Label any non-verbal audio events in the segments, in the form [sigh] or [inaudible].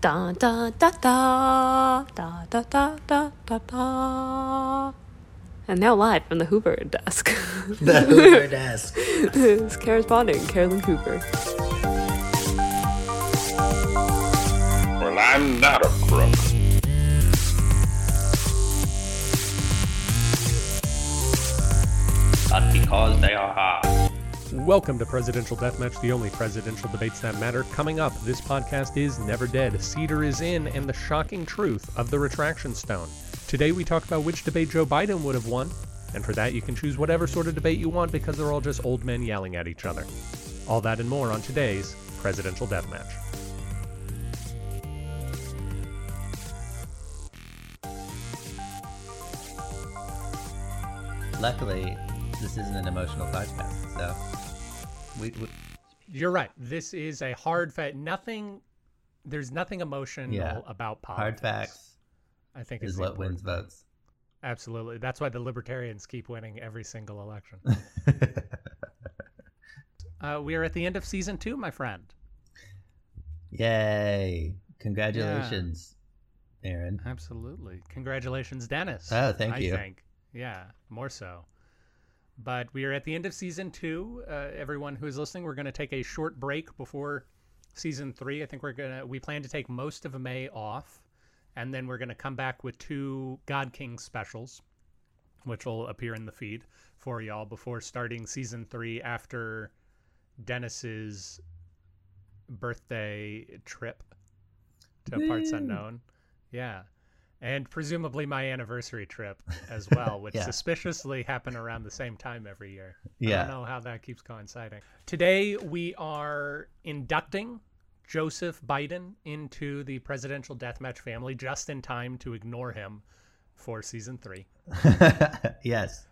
Da da da da da da da da da da. And now live from the Hoover desk. [laughs] The Hoover desk. it's corresponding Carolyn Hoover. Well, I'm not a crook. but because they are hard. Welcome to Presidential Deathmatch, the only presidential debates that matter. Coming up, this podcast is Never Dead, Cedar is in, and the shocking truth of the retraction stone. Today we talk about which debate Joe Biden would have won, and for that you can choose whatever sort of debate you want because they're all just old men yelling at each other. All that and more on today's Presidential Deathmatch. Luckily, this isn't an emotional podcast, so we, we You're right. This is a hard fact. Nothing, there's nothing emotional Yeah. about politics. hard facts I think is what important wins votes. Absolutely. That's why the libertarians keep winning every single election. [laughs] uh, we are at the end of season two, my friend. Yay! Congratulations, Aaron. Absolutely. Congratulations, Dennis. Oh, thank I you. think. Yeah, more so. But we are at the end of season two. Uh, everyone who is listening, we're going to take a short break before season three. I think we're going to, we plan to take most of May off. And then we're going to come back with two God King specials, which will appear in the feed for y'all before starting season three after Dennis's birthday trip to parts unknown. Yeah. And presumably my anniversary trip as well, [laughs] which Yeah. suspiciously happen around the same time every year. Yeah. I don't know how that keeps coinciding. Today we are inducting Joseph Biden into the presidential deathmatch family just in time to ignore him for season three [laughs] yes.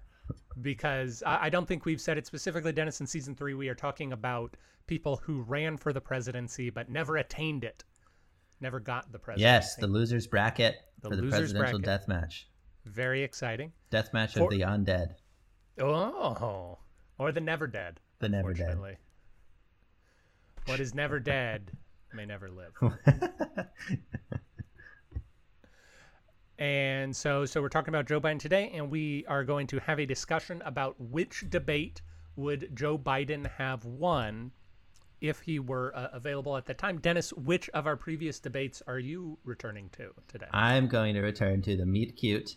because I, I don't think we've said it specifically, Dennis. In season three, we are talking about people who ran for the presidency but never attained it, never got the president. Yes, the losers bracket The for the presidential bracket. death match. very exciting. Death match For- of the undead, Oh, or the never dead. the never dead. What is never dead may never live. [laughs] And so, so we're talking about Joe Biden today, and we are going to have a discussion about which debate would Joe Biden have won if he were uh, available at that time. Dennis, which of our previous debates are you returning to today? I'm going to return to the meet cute.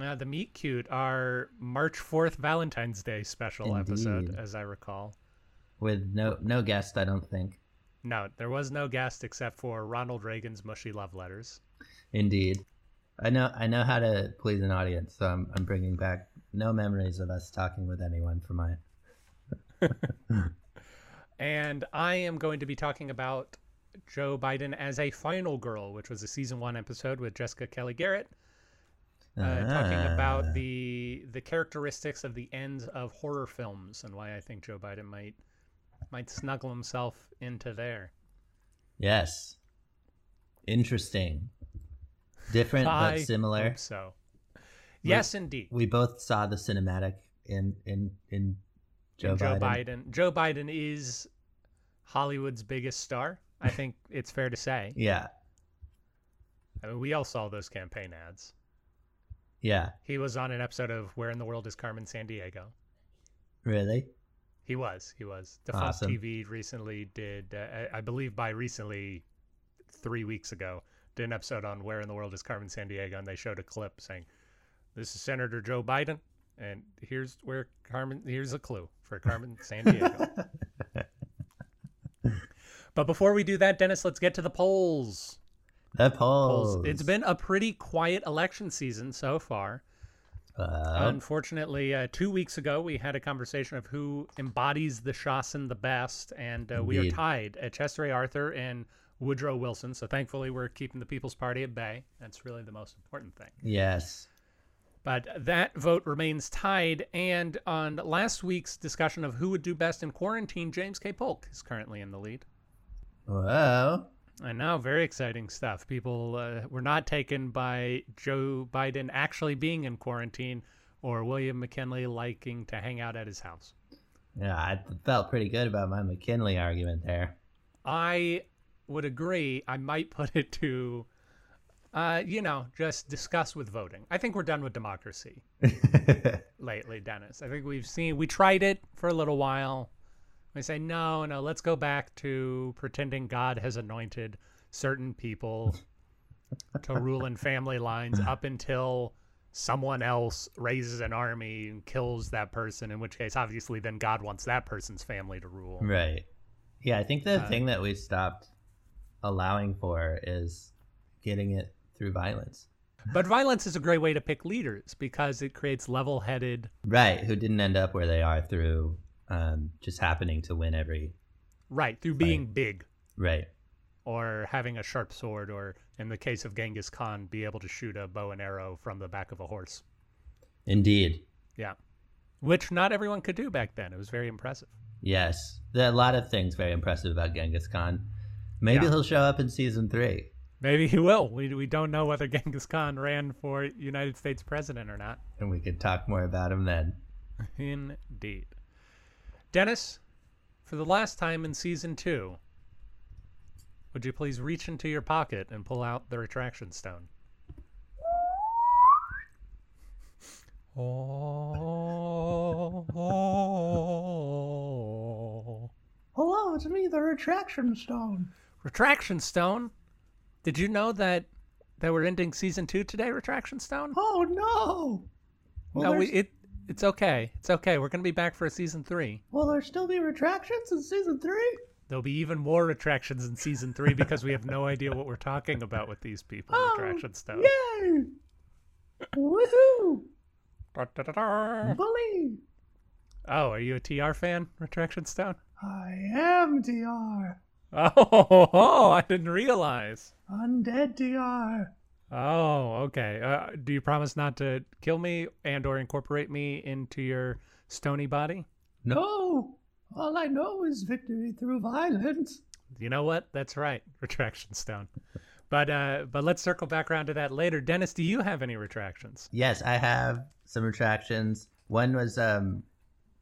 Uh, the Meet Cute, our March 4th Valentine's Day special episode, as I recall. with no no guest, I don't think. No, there was no guest except for Ronald Reagan's mushy love letters. Indeed, I know I know how to please an audience, so I'm I'm bringing back no memories of us talking with anyone for my. [laughs] And I am going to be talking about Joe Biden as a final girl, which was a season one episode with Jessica Kelly Garrett, uh, talking Ah. about the the characteristics of the ends of horror films and why I think Joe Biden might might snuggle himself into there. Yes, interesting, different but similar. so. Yes, indeed. We both saw the cinematic in in in Joe, Joe Biden. Biden. Joe Biden is Hollywood's biggest star. I think it's fair to say. Yeah, I mean, we all saw those campaign ads. yeah, He was on an episode of Where in the World is Carmen Sandiego. really. He was. He was. Defunct Awesome. TV recently did, uh, I I believe by recently, three weeks ago, did an episode on Where in the World is Carmen Sandiego, and they showed a clip saying, "This is Senator Joe Biden, and here's where Carmen. Here's a clue for Carmen Sandiego." [laughs] but before we do that, Dennis, let's get to the polls. The polls. polls. It's been a pretty quiet election season so far. Uh, Unfortunately, uh, two weeks ago, we had a conversation of who embodies the Shawson the best, and uh, we are tied at Chester A. Arthur and Woodrow Wilson. So thankfully, we're keeping the People's Party at bay. That's really the most important thing. yes. But that vote remains tied. And on last week's discussion of who would do best in quarantine, James K. Polk is currently in the lead. Whoa. I know, very exciting stuff. People uh, were not taken by Joe Biden actually being in quarantine or William McKinley liking to hang out at his house. Yeah, I felt pretty good about my McKinley argument there. I would agree. I might [laughs] put it to, uh, you know, just discuss with voting. I think we're done with democracy [laughs] lately, Dennis. I think we've seen we tried it for a little while. We say no, no. Let's go back to pretending God has anointed certain people to rule in family lines up [laughs] until someone else raises an army and kills that person. In which case, obviously, then God wants that person's family to rule. right. Yeah, I think the Uh, thing that we stopped allowing for is getting it through violence. But violence is a great way to pick leaders because it creates level-headed. Right, who didn't end up where they are through um, just happening to win every. Right, through being big Right. or having a sharp sword, or in the case of Genghis Khan, be able to shoot a bow and arrow from the back of a horse. Indeed. Yeah. Which not everyone could do back then. It was very impressive. Yes. There are a lot of things very impressive about Genghis Khan. Maybe Yeah. he'll show up in season three. Maybe he will. We, we don't know whether [laughs] Genghis Khan ran for United States president or not. And we could talk more about him then. [laughs] Indeed. Dennis, for the last time in season two, would you please reach into your pocket and pull out the retraction stone? Oh, oh. Hello, it's me, the retraction stone. Retraction Stone. Did you know that that we're ending season two today? Retraction Stone. Oh no! Well, no, we, it it's okay. It's okay. We're gonna be back for a season three. Will there still be retractions in season three? There'll be even more retractions in season three [laughs] because we have no idea what we're talking about with these people. Um, Retraction Stone. Yay! Woohoo! Da-da-da-da. Bully! Oh, are you a TR fan, Retraction Stone? I am DR. Oh, oh, [laughs] I didn't realize. Undead DR. Oh, okay. Uh, do you promise not to kill me and or incorporate me into your stony body? No! All I know is victory through violence. You know what? That's right, [laughs] retraction stone. But uh, but let's circle back around to that later. Dennis, do you have any retractions? Yes, I have some retractions. One was um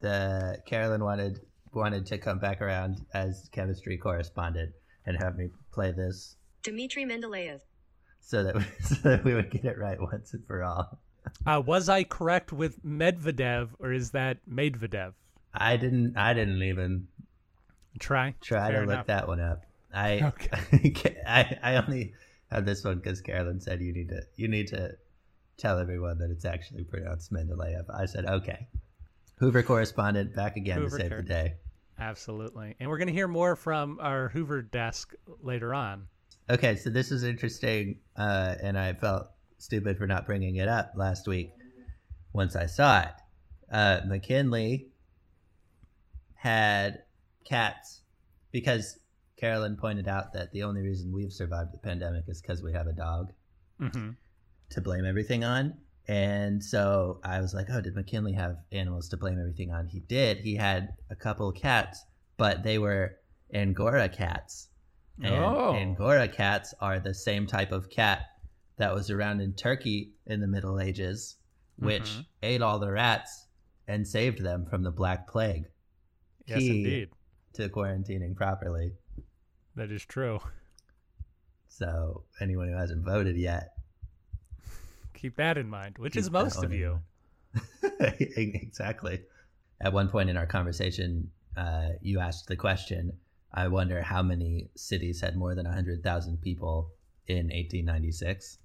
the Carolyn wanted wanted to come back around as chemistry correspondent and have me play this Dmitry Mendeleev. so that [laughs] so that we would get it right once and for all. Uh, was I correct with Medvedev or is that Medvedev? I didn't I didn't even Try. try Fair to look enough. that one up. I [laughs] [laughs] I I only had this one because Carolyn said you need to you need to tell everyone that it's actually pronounced Mendeleev. I said okay. Hoover correspondent back again Hoover to save Car- the day. Absolutely. And we're going to hear more from our Hoover desk later on. Okay, so this is interesting, uh, and I felt stupid for not bringing it up last week. Once I saw it, uh, McKinley had cats because Carolyn pointed out that the only reason we've survived the pandemic is because we have a dog hmm to blame everything on. And so I was like, oh, did McKinley have animals to blame everything on? He did. He had a couple of cats, but they were Angora cats. And Oh. Angora cats are the same type of cat that was around in Turkey in the Middle Ages, which Mhm. ate all the rats and saved them from the Black Plague Yes, Key. indeed. to quarantining properly. That is true. So anyone who hasn't voted yet, Keep that in mind, which Keep is most of you. [laughs] exactly. At one point in our conversation, uh, you asked the question I wonder how many cities had more than 100,000 people in 1896.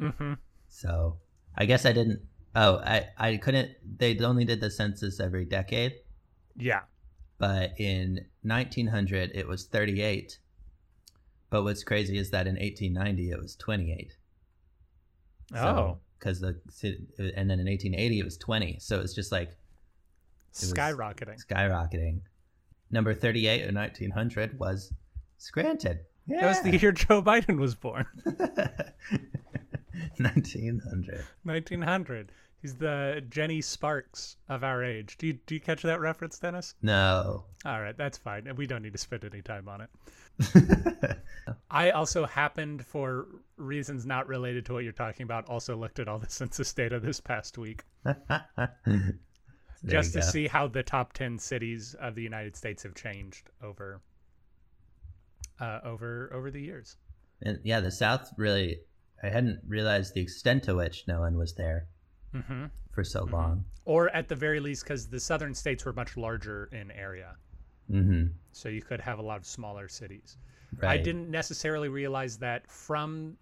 hmm So I guess I didn't. Oh, I, I couldn't. They only did the census every decade, Yeah. but in 1900 it was 38. But what's crazy is that in 1890 it was 28. Oh, because the and then in 1880 it was 20. So it's just like was- skyrocketing. skyrocketing. Number 38 in 1900 was Scranton. Yeah. That was the year Joe Biden was born. [laughs] [laughs] 1900. 1900. He's the Jenny Sparks of our age. Do you do you catch that reference, Dennis? No. All right, that's fine. We don't need to spend any time on it. [laughs] I also happened, for reasons not related to what you're talking about, also looked at all the [laughs] census data this past week. [laughs] Just to see how the top 10 cities of the United States have changed over uh, over over the years. And yeah, the South really, I hadn't realized the extent to which no one was there hmm for so long. Or at the very least, because the southern states were much larger in area, Mm-hmm. so you could have a lot of smaller cities. Right. I didn't necessarily realize that from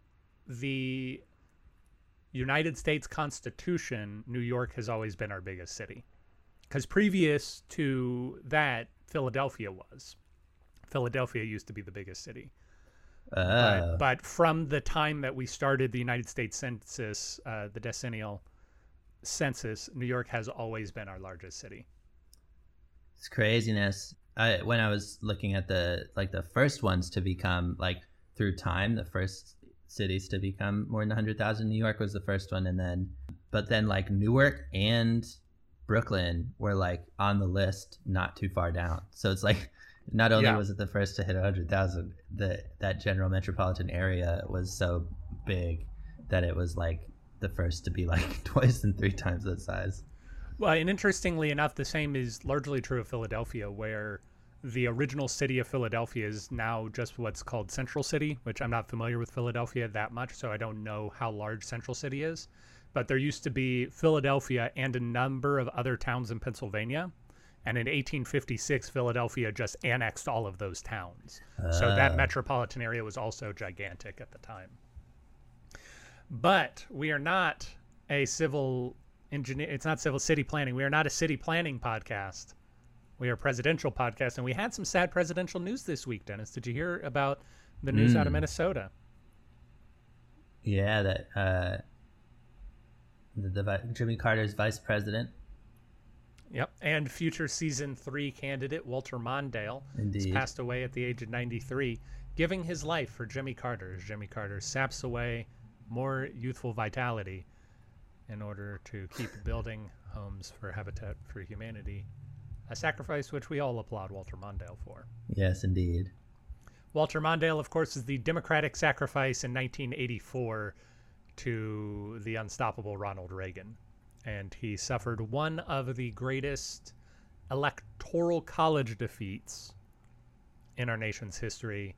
the United States Constitution, New York has always been our biggest city. Because previous to that, Philadelphia was. Philadelphia used to be the biggest city. Oh. But, but from the time that we started the United States Census, uh, the decennial census, New York has always been our largest city. It's craziness. I when I was looking at the like the first ones to become like through time, the first cities to become more than hundred thousand. New York was the first one, and then but then like Newark and Brooklyn were like on the list, not too far down. So it's like not only Yeah. was it the first to hit hundred thousand, the that general metropolitan area was so big that it was like the first to be like [laughs] twice and three times that size. Well, and interestingly enough, the same is largely true of Philadelphia, where the original city of Philadelphia is now just what's called Central City, which I'm not familiar with Philadelphia that much, so I don't know how large Central City is. But there used to be Philadelphia and a number of other towns in Pennsylvania. And in 1856, Philadelphia just annexed all of those towns. So that Ah. metropolitan area was also gigantic at the time. But we are not a civil engineer. It's not civil city planning. We are not a city planning podcast. We are a presidential podcast, and we had some sad presidential news this week. Dennis, did you hear about the news out of Mm. Minnesota? Yeah, that uh, the, the Jimmy Carter's vice president. Yep. And future season three candidate Walter Mondale has passed away at the age of 93, giving his life for Jimmy Carter as Jimmy Carter saps away more youthful vitality in order to keep building homes for Habitat for Humanity, a sacrifice which we all applaud Walter Mondale for. Yes, indeed. Walter Mondale, of course, is the Democratic sacrifice in 1984 to the unstoppable Ronald Reagan. And he suffered one of the greatest electoral college defeats in our nation's history.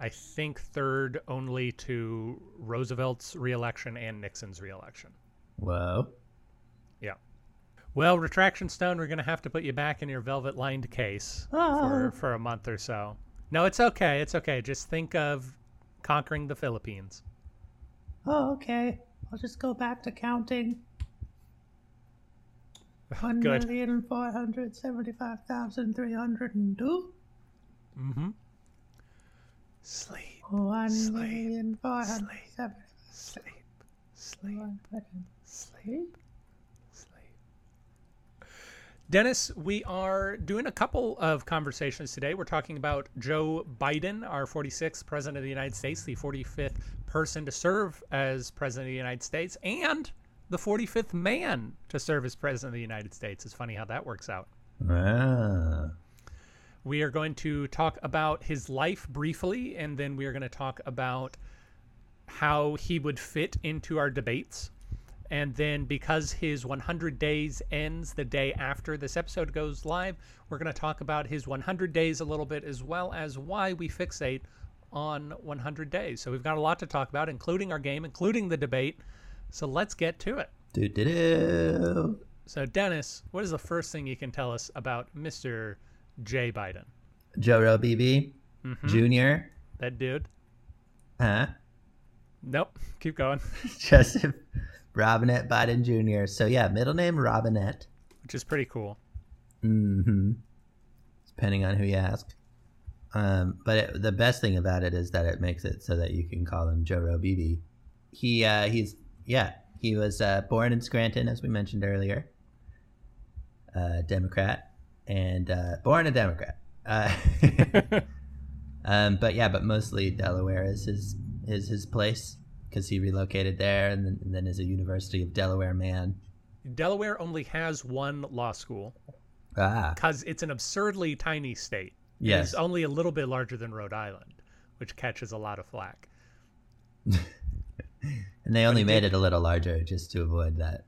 I think third only to Roosevelt's reelection and Nixon's reelection. Whoa. Yeah. Well, Retraction Stone, we're going to have to put you back in your velvet lined case for, for a month or so. No, it's okay. It's okay. Just think of conquering the Philippines. Oh, okay. I'll just go back to counting. [laughs] One Good. million four hundred seventy-five thousand three hundred and two. Mm-hmm. Sleep, One Sleep. million four hundred Sleep. sleep, sleep, sleep, sleep. Dennis, we are doing a couple of conversations today. We're talking about Joe Biden, our 46th president of the United States, the 45th person to serve as president of the United States, and the 45th man to serve as president of the United States. It's funny how that works out. Ah. We are going to talk about his life briefly, and then we are going to talk about how he would fit into our debates. And then, because his 100 days ends the day after this episode goes live, we're going to talk about his 100 days a little bit, as well as why we fixate on 100 days. So, we've got a lot to talk about, including our game, including the debate. So, let's get to it. Do do do. So, Dennis, what is the first thing you can tell us about Mr. Jay Biden? Joe BB Mm-hmm. Jr. That dude? Huh? Nope. [laughs] Keep going. [laughs] Joseph Robinette Biden Jr. So yeah, middle name Robinette. Which is pretty cool. Mm-hmm. Depending on who you ask. Um, but it, the best thing about it is that it makes it so that you can call him Joe Roe BB. He uh, he's yeah he was uh, born in Scranton as we mentioned earlier. Uh, Democrat and uh, born a Democrat. Uh, [laughs] [laughs] um, but yeah, but mostly Delaware is his is his place because he relocated there and then, and then is a University of Delaware man. Delaware only has one law school Ah, because it's an absurdly tiny state. Yes. is only a little bit larger than Rhode Island, which catches a lot of flack. [laughs] and they only made it a little larger just to avoid that.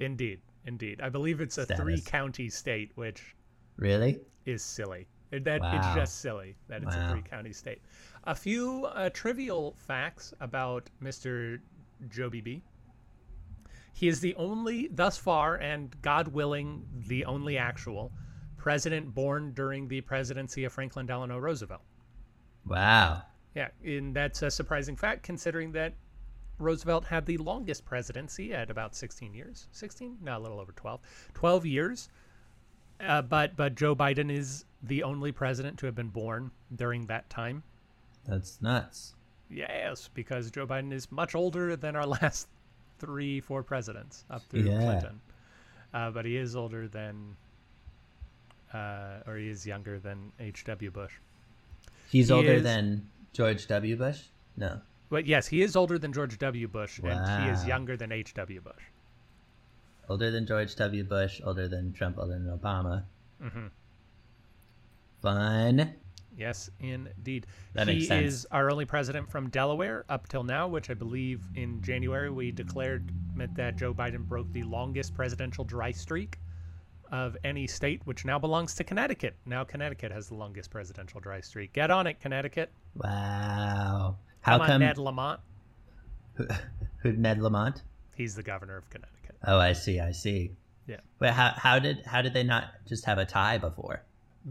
Indeed. Indeed. I believe it's a Status. three county state, which Really? is silly. That Wow. it's just silly that it's a three county state. A few uh, trivial facts about Mr. Joe BB. He is the only, thus far, and God willing, the only actual president born during the presidency of Franklin Delano Roosevelt. Wow. Yeah, and that's a surprising fact considering that Roosevelt had the longest presidency at about 16 years. 16? No, a little over 12. 12 years. Uh, but but Joe Biden is the only president to have been born during that time. That's nuts. Yes, because Joe Biden is much older than our [laughs] last three, four presidents up through Yeah. Clinton. Uh, but he is older than, uh, or he is younger than H.W. Bush. He's He older is- than George W. Bush? No. But yes, he is older than George W. Bush, and he is younger than H.W. Bush. Older than George W. Bush, older than Trump, older than Obama. Mhm. Fun. Yes, indeed. That he makes sense. is our only president from Delaware up till now, which I believe in January we declared meant that Joe Biden broke the longest presidential dry streak of any state, which now belongs to Connecticut. Now Connecticut has the longest presidential dry streak. Get on it, Connecticut. Wow. How come, come Ned Lamont. [laughs] who Ned Lamont? He's the governor of Connecticut. Oh, I see. I see. Yeah. But how how did how did they not just have a tie before?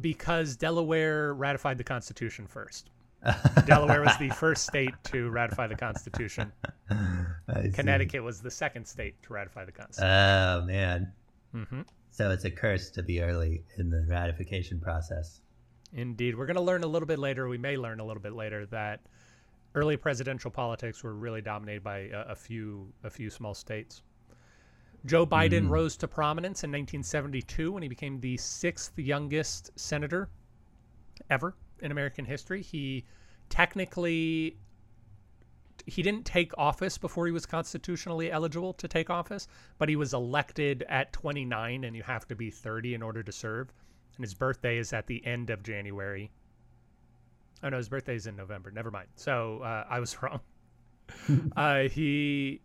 Because Delaware ratified the Constitution first. [laughs] Delaware was the first state to ratify the Constitution. [laughs] Connecticut was the second state to ratify the Constitution. Oh man. hmm So it's a curse to be early in the ratification process. Indeed. We're going to learn a little bit later. We may learn a little bit later that early presidential politics were really dominated by a, a few a few small states. Joe Biden rose to prominence in 1972 when he became the sixth youngest senator ever in American history. He technically he didn't take office before he was constitutionally eligible to take office, but he was elected at 29 and you have to be 30 in order to serve. And his birthday is at the end of January. Oh no, his birthday is in November. Never mind. So uh, I was [laughs] wrong. [laughs] uh, he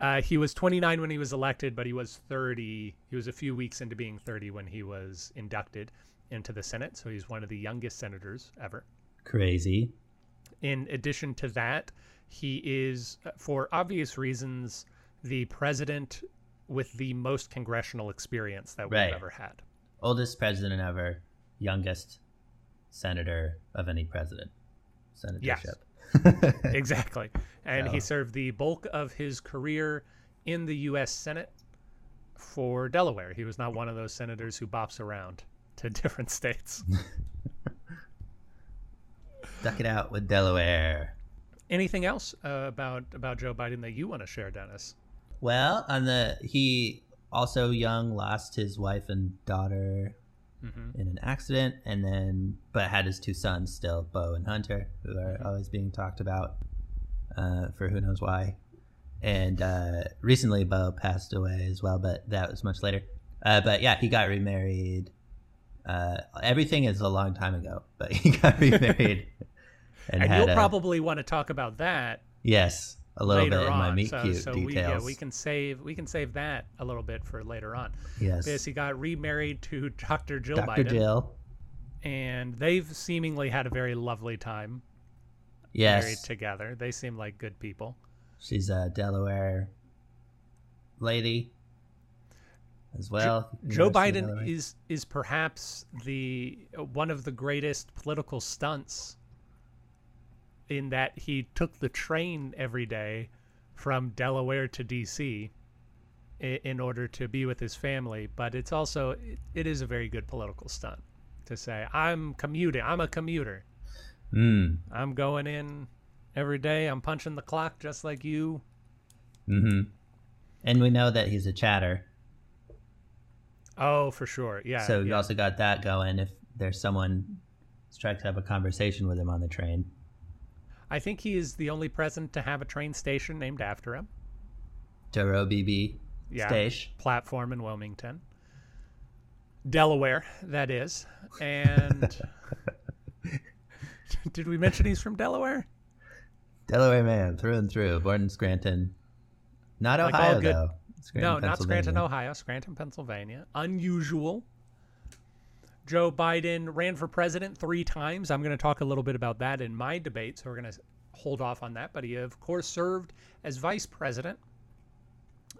uh, he was 29 when he was elected, but he was 30. He was a few weeks into being 30 when he was inducted into the Senate. So he's one of the youngest senators ever. Crazy. In addition to that, he is, uh, for obvious reasons, the president with the most congressional experience that we've Right. ever had. Oldest president ever, youngest senator of any president. Senatorship. [laughs] exactly. And he served the bulk of his career in the U.S. Senate for Delaware. He was not one of those senators who bops around to [laughs] different states. [laughs] Duck it out with Delaware. Anything else uh, about about Joe Biden that you want to share, Dennis? Well, on the he also young lost his wife and daughter hmm in an accident, and then but had his two sons still, Bo and Hunter, who are always being talked about uh, for who knows why. And uh, recently, Bo passed away as well, but that was much later. Uh, but yeah, he got remarried. Uh, everything is a long time ago, but he got [laughs] remarried. And, had you'll a- probably want to talk about that yes, a little later bit in on. my meet so, cute so we, yeah, we can save we can save that a little bit for later on. yes, Because he got remarried to [laughs] Dr. Jill Dr. Biden, Jill. and they've seemingly had a very lovely time Yes, married together. They seem like good people. She's a Delaware lady as well. Joe University Biden is is perhaps the one of the greatest political stunts in that he took the train every day from Delaware to DC in order to be with his family, but it's also it, it is a very good political stunt to say I'm commuting, I'm a commuter. Mm, I'm going in every day, I'm punching the clock just like you. hmm And we know that he's a chatter, Oh, for sure. Yeah. so you yeah. also got that going. If there's someone trying to have a conversation with him on the train, I think he is the only president to have a train station named after him. Duro BB Yeah. stage. Platform in Wilmington, Delaware, that is. And [laughs] did we mention he's from Delaware? Delaware man through and through, born in Scranton. Not Like Ohio though. Scranton, no, not Scranton, Ohio. Scranton, Pennsylvania. Unusual. Joe Biden ran for president three times. I'm going to talk a little bit about that in my debate, so we're going to hold off on that. But he, of course, served as vice president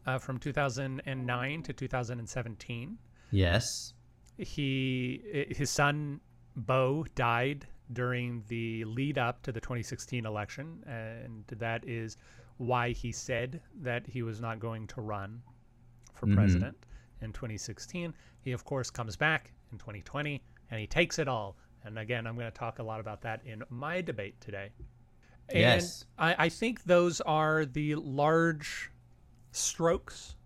uh, from 2009 to 2017. Yes. He, his son Beau died during the lead up to the 2016 election, and that is why he said that he was not going to run for Mhm. president in 2016. He, of course, comes back in 2020 and he takes it all. And again, I'm going to talk a lot about that in my debate today. And Yes. I, I think those are the large strokes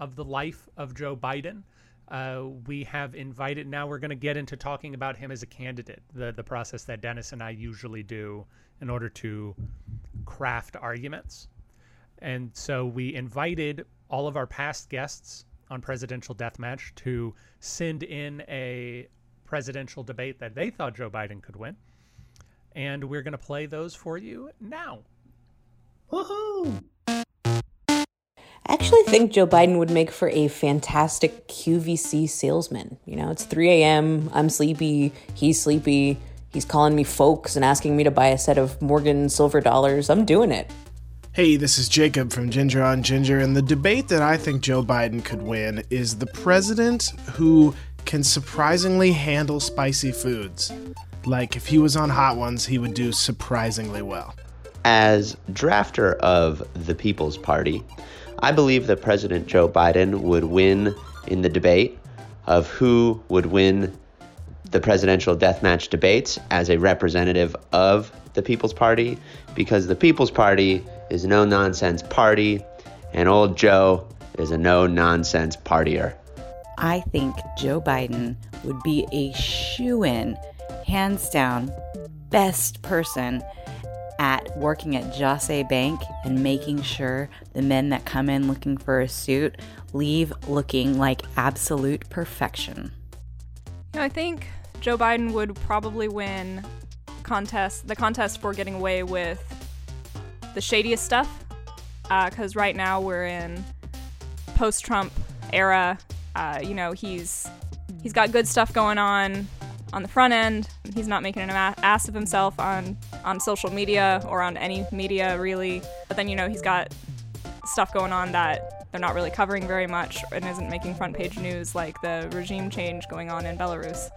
of the life of Joe Biden. Uh, we have invited. Now we're going to get into talking about him as a candidate, the the process that Dennis and I usually do in order to craft arguments. And so we invited all of our past guests on Presidential Deathmatch to send in a presidential debate that they thought Joe Biden could win. And we're going to play those for you now. Woohoo! I actually think Joe Biden would make for a fantastic QVC salesman. You know, it's 3 a.m., I'm sleepy, he's sleepy, he's calling me folks and asking me to buy a set of Morgan silver dollars. I'm doing it. Hey, this is Jacob from Ginger on Ginger, and the debate that I think Joe Biden could win is the president who can surprisingly handle spicy foods. Like, if he was on Hot Ones, he would do surprisingly well. As drafter of the People's Party, I believe that President Joe Biden would win in the debate of who would win the presidential deathmatch debates as a representative of the People's Party because the People's Party is no nonsense party and old Joe is a no nonsense partier. I think Joe Biden would be a shoe in, hands down, best person at working at Jos. A. Bank and making sure the men that come in looking for a suit leave looking like absolute perfection. You know, I think Joe Biden would probably win contest the contest for getting away with the shadiest stuff. Because right now we're in post-Trump era. Uh, you know, he's he's got good stuff going on on the front end. He's not making an ass of himself on on social media or on any media really. But then you know he's got stuff going on that they're not really covering very much and isn't making front page news, like the regime change going on in Belarus.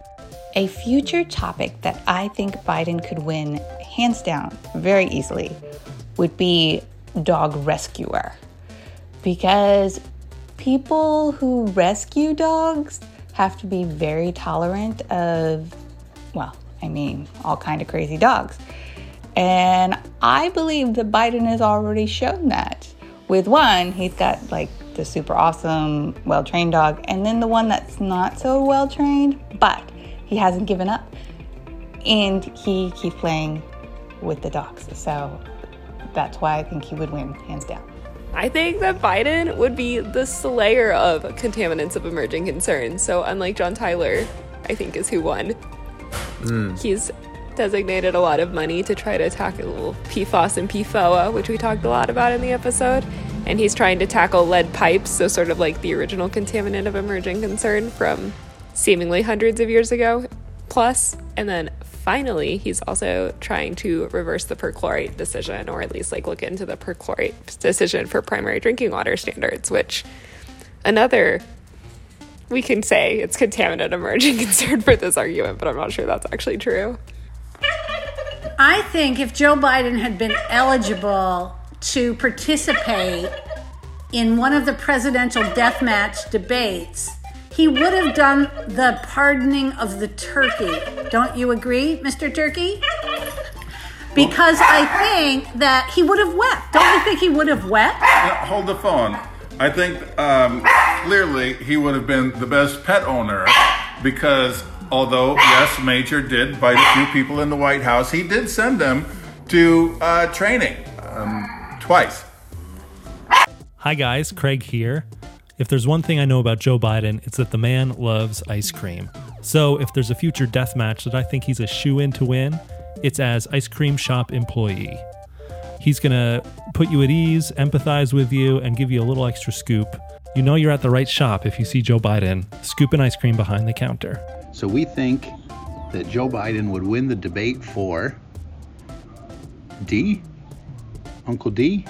A future topic that I think Biden could win hands down very easily would be dog rescuer. Because people who rescue dogs have to be very tolerant of well, I mean, all kind of crazy dogs. And I believe that Biden has already shown that. With one, he's got like the super awesome, well trained dog, and then the one that's not so well trained, but he hasn't given up. And he keeps playing with the dogs. So that's why I think he would win, hands down. I think that Biden would be the slayer of contaminants of emerging concerns. So, unlike John Tyler, I think is who won. Hmm. He's designated a lot of money to try to tackle PFOS and PFOA, which we talked a lot about in the episode. And he's trying to tackle lead pipes, so sort of like the original contaminant of emerging concern from seemingly hundreds of years ago plus. And then finally, he's also trying to reverse the perchlorate decision, or at least like look into the perchlorate decision for primary drinking water standards, which another we can say it's contaminant emerging [laughs] concern for this argument, but I'm not sure that's actually true. I think if Joe Biden had been eligible to participate in one of the presidential deathmatch debates, he would have done the pardoning of the turkey. Don't you agree, Mr. Turkey? Because I think that he would have wept. Don't you think he would have wept? Now, hold the phone. I think um, clearly he would have been the best pet owner because although, yes, Major did bite a few people in the White House, he did send them to uh, training um, twice. Hi, guys. Craig here. If there's one thing I know about Joe Biden, it's that the man loves ice cream. So if there's a future death match that I think he's a shoe in to win, it's as ice cream shop employee. He's going to put you at ease, empathize with you, and give you a little extra scoop. You know you're at the right shop if you see Joe Biden scooping ice cream behind the counter. So we think that Joe Biden would win the debate for D? Uncle D?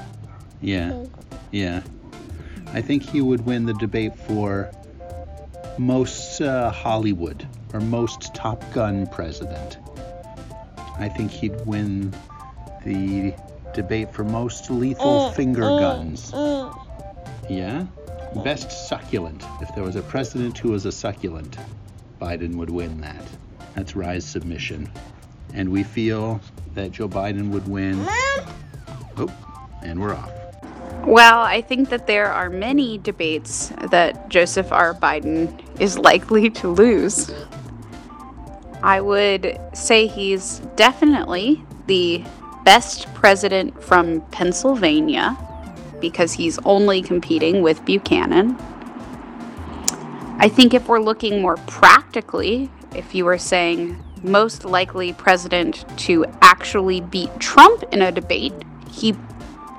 Yeah. Yeah. I think he would win the debate for most uh, Hollywood or most Top Gun president. I think he'd win the debate for most lethal mm, finger mm, guns. Mm. Yeah? Best succulent. If there was a president who was a succulent, Biden would win that. That's Rise submission. And we feel that Joe Biden would win. Oh, and we're off. Well, I think that there are many debates that Joseph R. Biden is likely to lose. I would say he's definitely the best president from Pennsylvania because he's only competing with Buchanan. I think if we're looking more practically, if you were saying most likely president to actually beat Trump in a debate, he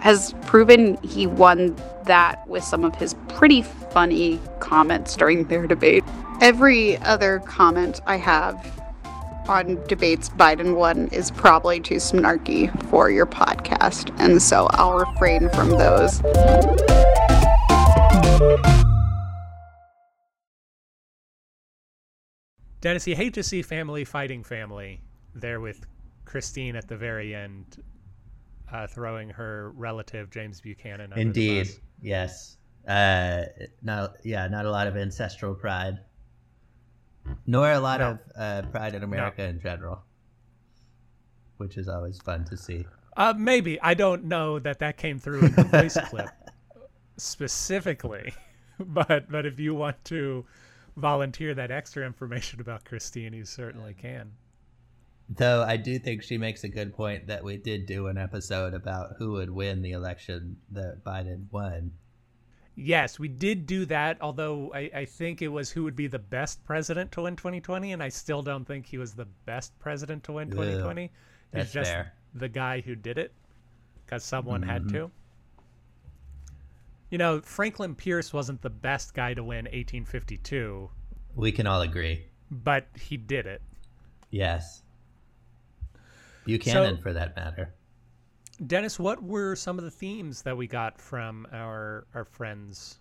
has proven he won that with some of his pretty funny comments during their debate. Every other comment I have on debates Biden won is probably too snarky for your podcast, and so I'll refrain from those. Dennis, you hate to see family fighting family there with Christine at the very end, uh, throwing her relative James Buchanan. Indeed, yes. Uh, not yeah, not a lot of ancestral pride, nor a lot No. of uh, pride in America in general, which is always fun to see. Uh, maybe I don't know that that came through in the voice [laughs] clip specifically, [laughs] but but if you want to volunteer that extra information about Christine, you certainly can. Though I do think she makes a good point that we did do an episode about who would win the election that Biden won. Yes, we did do that, although I, I think it was who would be the best president to win 2020, and I still don't think he was the best president to win Ugh, 2020. He's that's just fair. the guy who did it because someone had Mhm. to. You know, Franklin Pierce wasn't the best guy to win 1852, We can all agree. but he did it. Yes. Buchanan, So- for that matter. Dennis, what were some of the themes that we got from our our friends?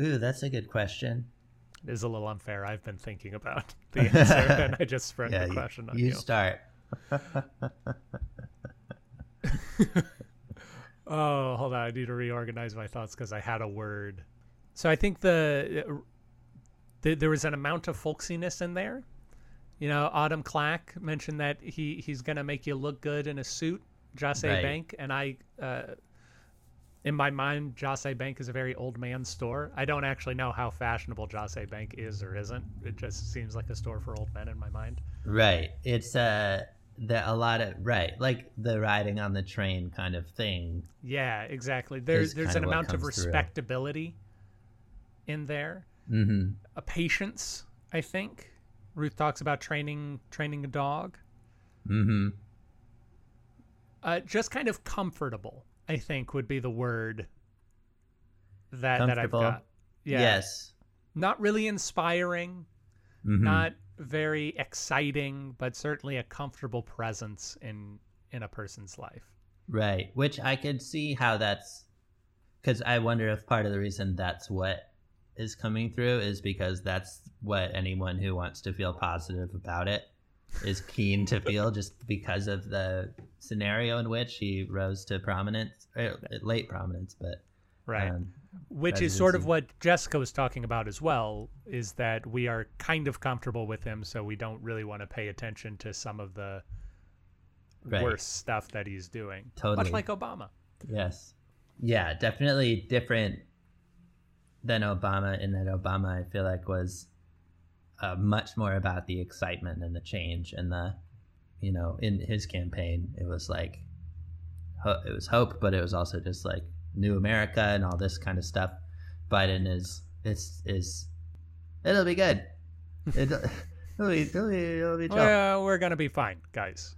Ooh, that's a good question. It is a little unfair. I've been thinking about [laughs] the answer, and I just spread Yeah, the you- question on you you. start. [laughs] Oh, hold on. I need to reorganize my thoughts because I had a word. So I think the, uh, the there was an amount of folksiness in there. You know, Autumn Clack mentioned that he he's gonna make you look good in a suit, Jase Right. Bank, and I, uh, in my mind, Jos. A. Bank is a very old man store. I don't actually know how fashionable Jos. A. Bank is or isn't. It just seems like a store for old men in my mind. Right. It's uh the a lot of right, like the riding on the train kind of thing. Yeah, exactly. There's there's an amount of comes through. respectability in there. Mm-hmm. A patience, I think. Ruth talks about training training a dog. Mm-hmm. Uh, just kind of comfortable, I think, would be the word that that I've got. Yeah. Yes. Not really inspiring, Mhm. not very exciting, but certainly a comfortable presence in in a person's life. Right. Which I could see how that's because I wonder if part of the reason that's what is coming through is because that's what anyone who wants to feel positive about it is keen to feel just because of the scenario in which he rose to prominence, er, late prominence, but Right. um, Which is sort of what Jessica was talking about as well, is that we are kind of comfortable with him, so we don't really want to pay attention to some of the Right. worst stuff that he's doing. Totally. Much like Obama. Yes. Yeah, definitely different than Obama in that Obama, I feel like, was uh, much more about the excitement and the change and the, you know, in his campaign, it was like, ho- it was hope, but it was also just like new America and all this kind of stuff. Biden is, it's, is, it'll be good. It, [laughs] it'll be, it'll be, it'll be. Well, we're going to be fine, guys.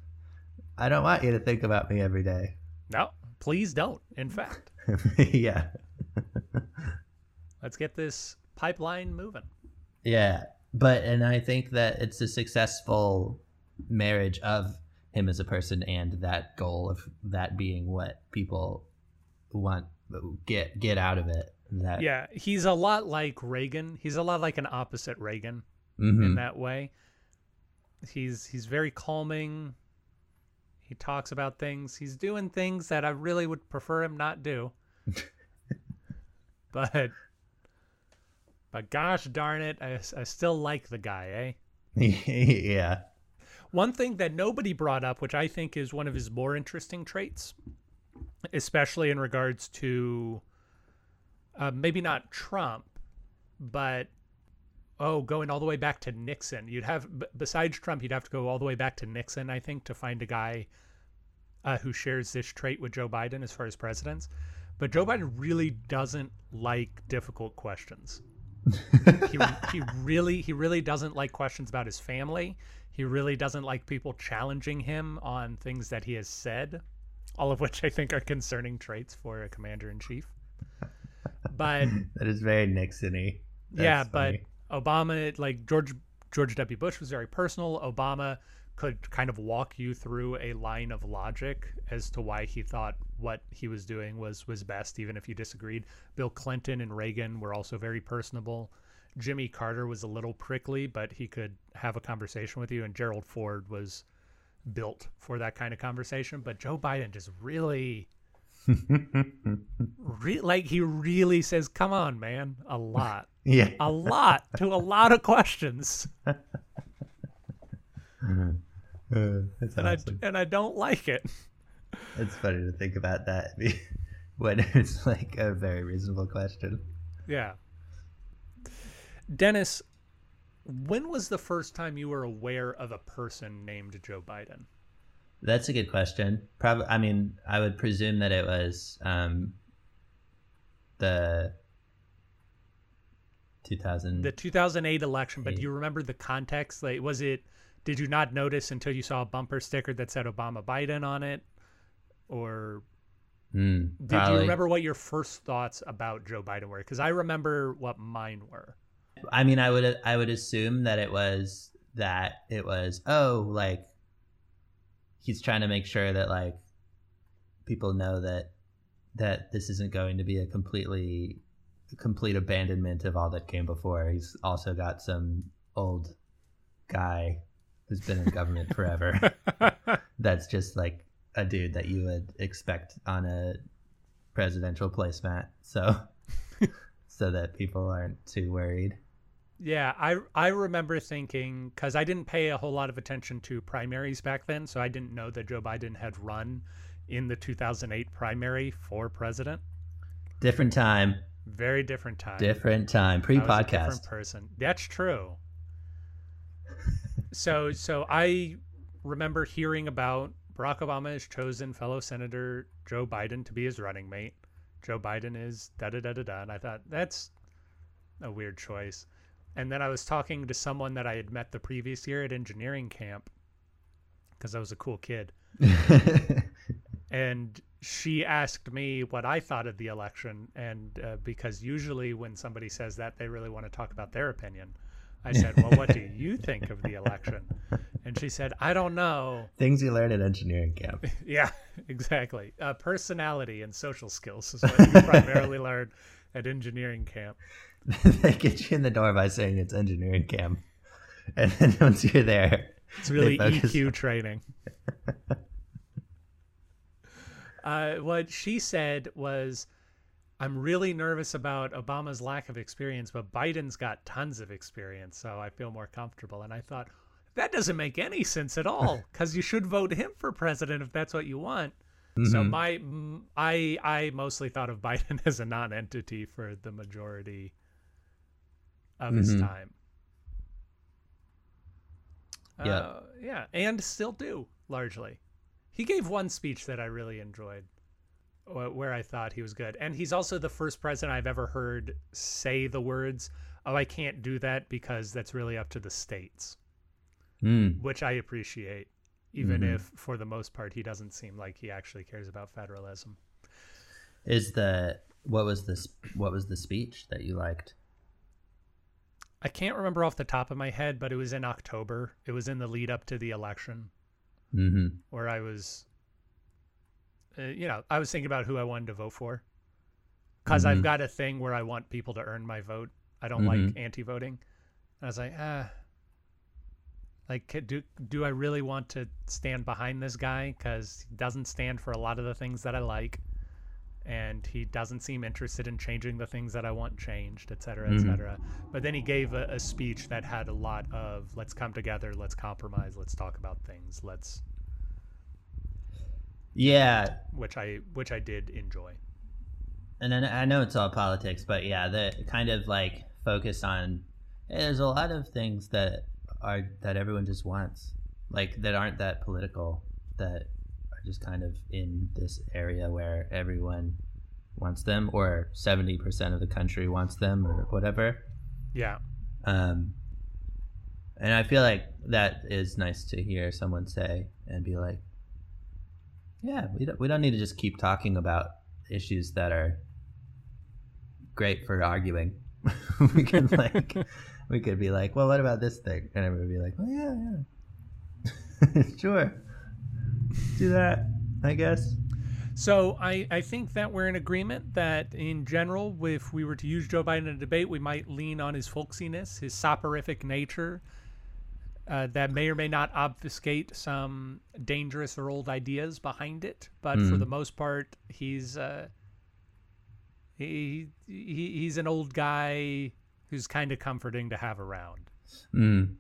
I don't want you to think about me every day. No, please don't, in fact. [laughs] yeah. [laughs] Let's get this pipeline moving. Yeah, but and I think that it's a successful marriage of him as a person and that goal of that being what people want get get out of it. That Yeah, he's a lot like Reagan. He's a lot like an opposite Reagan Mhm. in that way. He's he's very calming. He talks about things. He's doing things that I really would prefer him not do. [laughs] but but gosh darn it, I, I still like the guy, eh? [laughs] yeah. One thing that nobody brought up, which I think is one of his more interesting traits, especially in regards to uh, maybe not Trump, but oh, going all the way back to Nixon. You'd have, b- besides Trump, you'd have to go all the way back to Nixon, I think, to find a guy uh, who shares this trait with Joe Biden as far as presidents. But Joe Biden really doesn't like difficult questions. [laughs] he, he really he really doesn't like questions about his family. He really doesn't like people challenging him on things that he has said, all of which I think are concerning traits for a commander in chief. But [laughs] that is very Nixon-y. yeah, That's but. Obama, like George George W. Bush, was very personal. Obama could kind of walk you through a line of logic as to why he thought what he was doing was was best, even if you disagreed. Bill Clinton and Reagan were also very personable. Jimmy Carter was a little prickly, but he could have a conversation with you. And Gerald Ford was built for that kind of conversation. But Joe Biden just really, [laughs] re like he really says, "Come on, man," a lot. [laughs] Yeah. a lot to a lot of questions, [laughs] Uh, and awesome. I and I don't like it. It's funny to think about that [laughs] when it's like a very reasonable question. Yeah. Dennis, when was the first time you were aware of a person named Joe Biden? That's a good question. Probably, I mean, I would presume that it was um, the 2000. The 2008 election, but do you remember the context? Like, was it? Did you not notice until you saw a bumper sticker that said Obama Biden on it, or Hmm, did you remember what your first thoughts about Joe Biden were? Because I remember what mine were. I mean, I would I would assume that it was that it was oh like he's trying to make sure that like people know that that this isn't going to be a completely complete abandonment of all that came before. He's also got some old guy who's been in government forever. [laughs] That's just like a dude that you would expect on a presidential placemat. So [laughs] so that people aren't too worried. Yeah, I I remember thinking because I didn't pay a whole lot of attention to primaries back then, so I didn't know that Joe Biden had run in the 2008 primary for president. Different time. Very different time. Different time. A Pre-podcast. different person. That's true. [laughs] so so I remember hearing about Barack Obama has chosen fellow Senator Joe Biden to be his running mate. Joe Biden is da da da da da, and I thought that's a weird choice. And then I was talking to someone that I had met the previous year at engineering camp because I was a cool kid. [laughs] and she asked me what I thought of the election. And uh, because usually when somebody says that, they really want to talk about their opinion. I said, Well, what do you think of the election? And she said, I don't know. [laughs] Things you learn at engineering camp. [laughs] Yeah, exactly. Uh, personality and social skills is what you primarily [laughs] learn at engineering camp. they get you in the door by saying it's engineering camp, and then once you're there, It's really EQ training. uh, what she said was, I'm really nervous about Obama's lack of experience, but Biden's got tons of experience, so I feel more comfortable. And I thought, that doesn't make any sense at all, [laughs] because you should vote him for president if that's what you want. So Mhm. my, mm, I, I mostly thought of [laughs] Biden as a non-entity for the majority of his Mhm. time. Yeah. Uh, yeah, and still do largely. He gave one speech that I really enjoyed, where I thought he was good, and he's also the first president I've ever heard say the words, "Oh, I can't do that because that's really up to the states," Mm. which I appreciate, even Mhm. if for the most part he doesn't seem like he actually cares about federalism. Is the what was this? What was the speech that you liked? I can't remember off the top of my head, but it was in October. It was in the lead up to the election Mm-hmm. where I was, uh, you know, I was thinking about who I wanted to vote for. Because I've Mhm. got a thing where I want people to earn my vote. I don't Mhm. like anti-voting. I was like, ah, like do do I really want to stand behind this guy? Because he doesn't stand for a lot of the things that I like, and he doesn't seem interested in changing the things that I want changed, et cetera, et Mhm. cetera. But then he gave a, a speech that had a lot of let's come together, let's compromise, let's talk about things, let's Yeah, which I which I did enjoy. and then I know it's all politics, but yeah, the kind of like focus on hey, there's a lot of things that are that everyone just wants, like that aren't that political, that are just kind of in this area where everyone wants them, or seventy percent of the country wants them, or whatever. Yeah. Um, and I feel like that is nice to hear someone say and be like, yeah, we don't, we don't need to just keep talking about issues that are great for arguing. [laughs] we could like, [laughs] we could be like, well, what about this thing? And everyone would be like, well, yeah, yeah, [laughs] sure, do that, I guess. So I, I think that we're in agreement that in general, if we were to use Joe Biden in a debate, we might lean on his folksiness, his soporific nature, uh, that may or may not obfuscate some dangerous or old ideas behind it. But for Mm. the most part, he's uh, he, he he's an old guy who's kind of comforting to have around. Mm.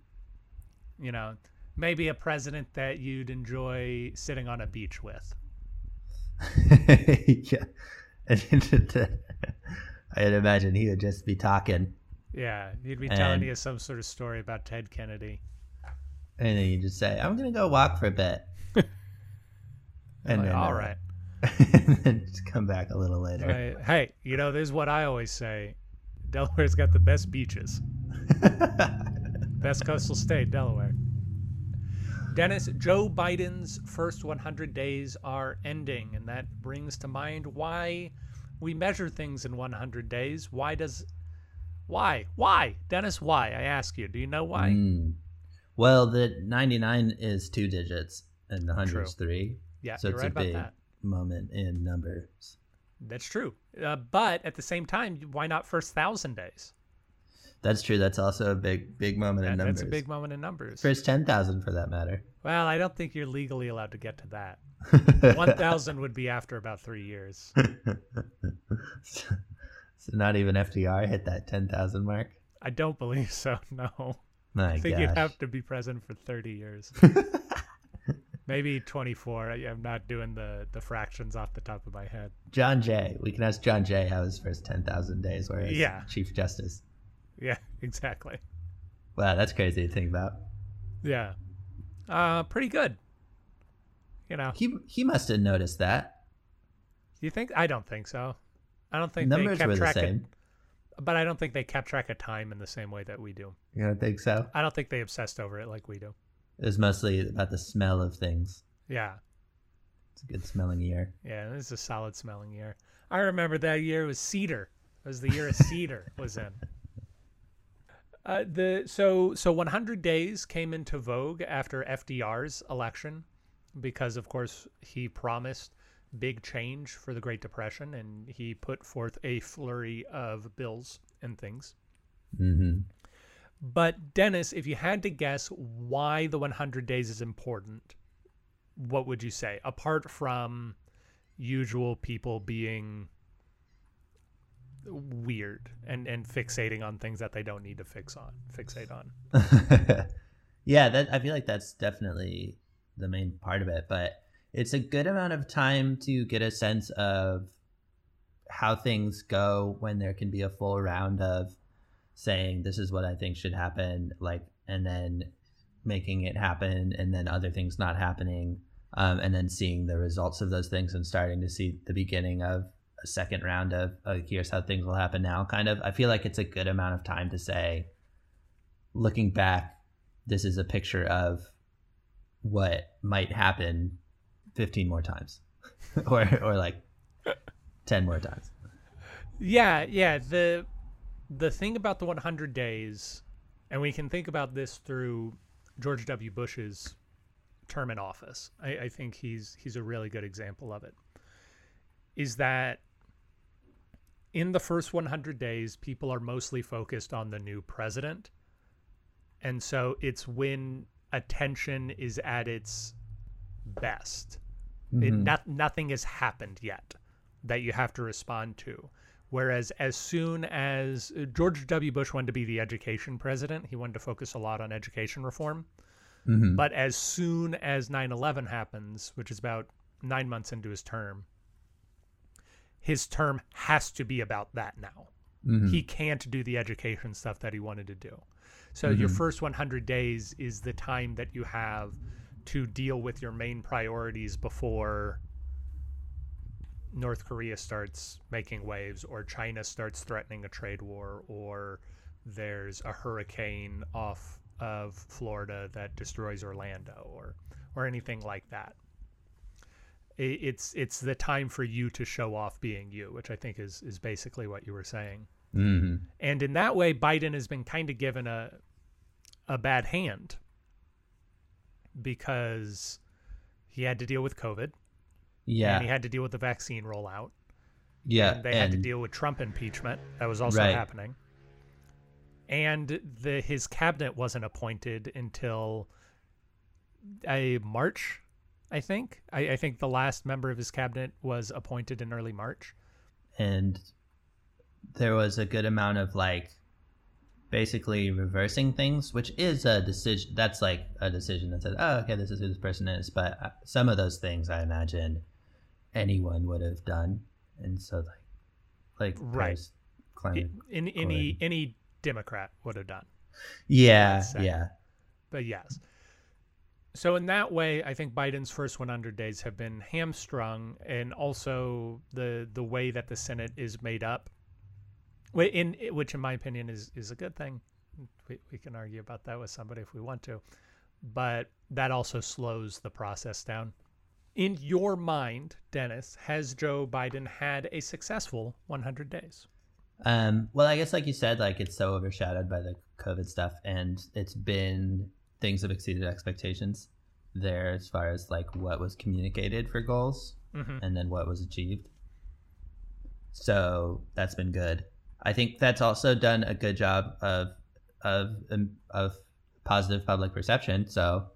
You know, maybe a president that you'd enjoy sitting on a beach with. [laughs] yeah, [laughs] [laughs] I'd imagine he would just be talking, Yeah, he'd be telling you some sort of story about Ted Kennedy. And then you just say, "I'm gonna go walk for a bit," [laughs] and like, then "All uh, right." [laughs] and then just come back a little later. Right. Hey, you know, this is what I always say. Delaware's got the best beaches. [laughs] best coastal state, Delaware. Dennis, Joe Biden's first 100 days are ending, and that brings to mind why we measure things in 100 days. Why does. Why? Why? Dennis, why? I ask you. Do you know why? Mm. Well, the 99 is two digits, and the 100 True. is three. Yeah, so it's right a about big that. moment in numbers. That's true. Uh, but at the same time, why not first 1,000 days? That's true. That's also a big, big moment in numbers. that's a big moment in numbers. First 10,000 for that matter. Well, I don't think you're legally allowed to get to that. [laughs] 1,000 would be after about three years. [laughs] So not even FDR hit that 10,000 mark. I don't believe so, [laughs] no. My I think you'd have to be president for 30 years. [laughs] Maybe 24. I, I'm not doing the, the fractions off the top of my head. John Jay. We can ask John Jay how his first 10,000 days were as Yeah. Chief Justice. Yeah, [laughs] exactly. Wow, that's crazy to think about. Yeah. Uh, pretty good. You know. He he must have noticed that. You think? I don't think so. I don't think Numbers they kept were the track same. of, but I don't think they kept track of time in the same way that we do. You don't think so? I don't think they obsessed over it like we do. It was mostly about the smell of things. Yeah. It's a good smelling year. Yeah, this is a solid smelling year. I remember that year was cedar. It was the year of [laughs] cedar was in. Uh, the so so 100 days came into vogue after FDR's election because of course he promised big change for the Great Depression and he put forth a flurry of bills and things. Mm-hmm. But Dennis, if you had to guess why the 100 days is important, what would you say? Apart from usual people being weird and and fixating on things that they don't need to fix on, fixate on. [laughs] yeah, that I feel like that's definitely the main part of it, but it's a good amount of time to get a sense of how things go when there can be a full round of saying this is what I think should happen, like, and then making it happen, and then other things not happening, um, and then seeing the results of those things and starting to see the beginning of a second round of uh, here's how things will happen now. Kind of, I feel like it's a good amount of time to say, looking back, this is a picture of what might happen 15 more times, [laughs] or or like 10 more times. Yeah, yeah, the the thing about the 100 days And we can think about this through George W. Bush's term in office. I, I think he's he's a really good example of it. Is that in the first 100 days, people are mostly focused on the new president. And so it's when attention is at its best. It, Mhm. not, nothing has happened yet that you have to respond to. Whereas, as soon as uh, George W. Bush wanted to be the education president, he wanted to focus a lot on education reform. Mhm. But as soon as 9 11 happens, which is about nine months into his term, his term has to be about that now. Mhm. He can't do the education stuff that he wanted to do. So your Mhm. first 100 days is the time that you have to deal with your main priorities before North Korea starts making waves or China starts threatening a trade war or there's a hurricane off of Florida that destroys Orlando or or anything like that. It's it's the time for you to show off being you, which I think is is basically what you were saying. Mhm. And in that way, Biden has been kind of given a a bad hand because he had to deal with COVID. Yeah. And he had to deal with the vaccine rollout. Yeah, And they had to deal with Trump impeachment. That was also Right. happening. And the his cabinet wasn't appointed until a March, I think. I, I think the last member of his cabinet was appointed in early March. and there was a good amount of like basically reversing things which is a decision that's like a decision that says oh okay this is who this person is but uh, some of those things i imagine anyone would have done and so like like Right. Climate In any any Democrat would have done. yeah yeah But yes. So in that way, I think Biden's first 100 days have been hamstrung, and also the the way that the Senate is made up, in which, in my opinion, is is a good thing. We, we can argue about that with somebody if we want to, but that also slows the process down. In your mind, Dennis, has Joe Biden had a successful 100 days? Um, well, I guess like you said, like it's so overshadowed by the COVID stuff, and it's been things have exceeded expectations there as far as like what was communicated for goals, Mhm. and then what was achieved. So that's been good. I think that's also done a good job of of um, of positive public perception. So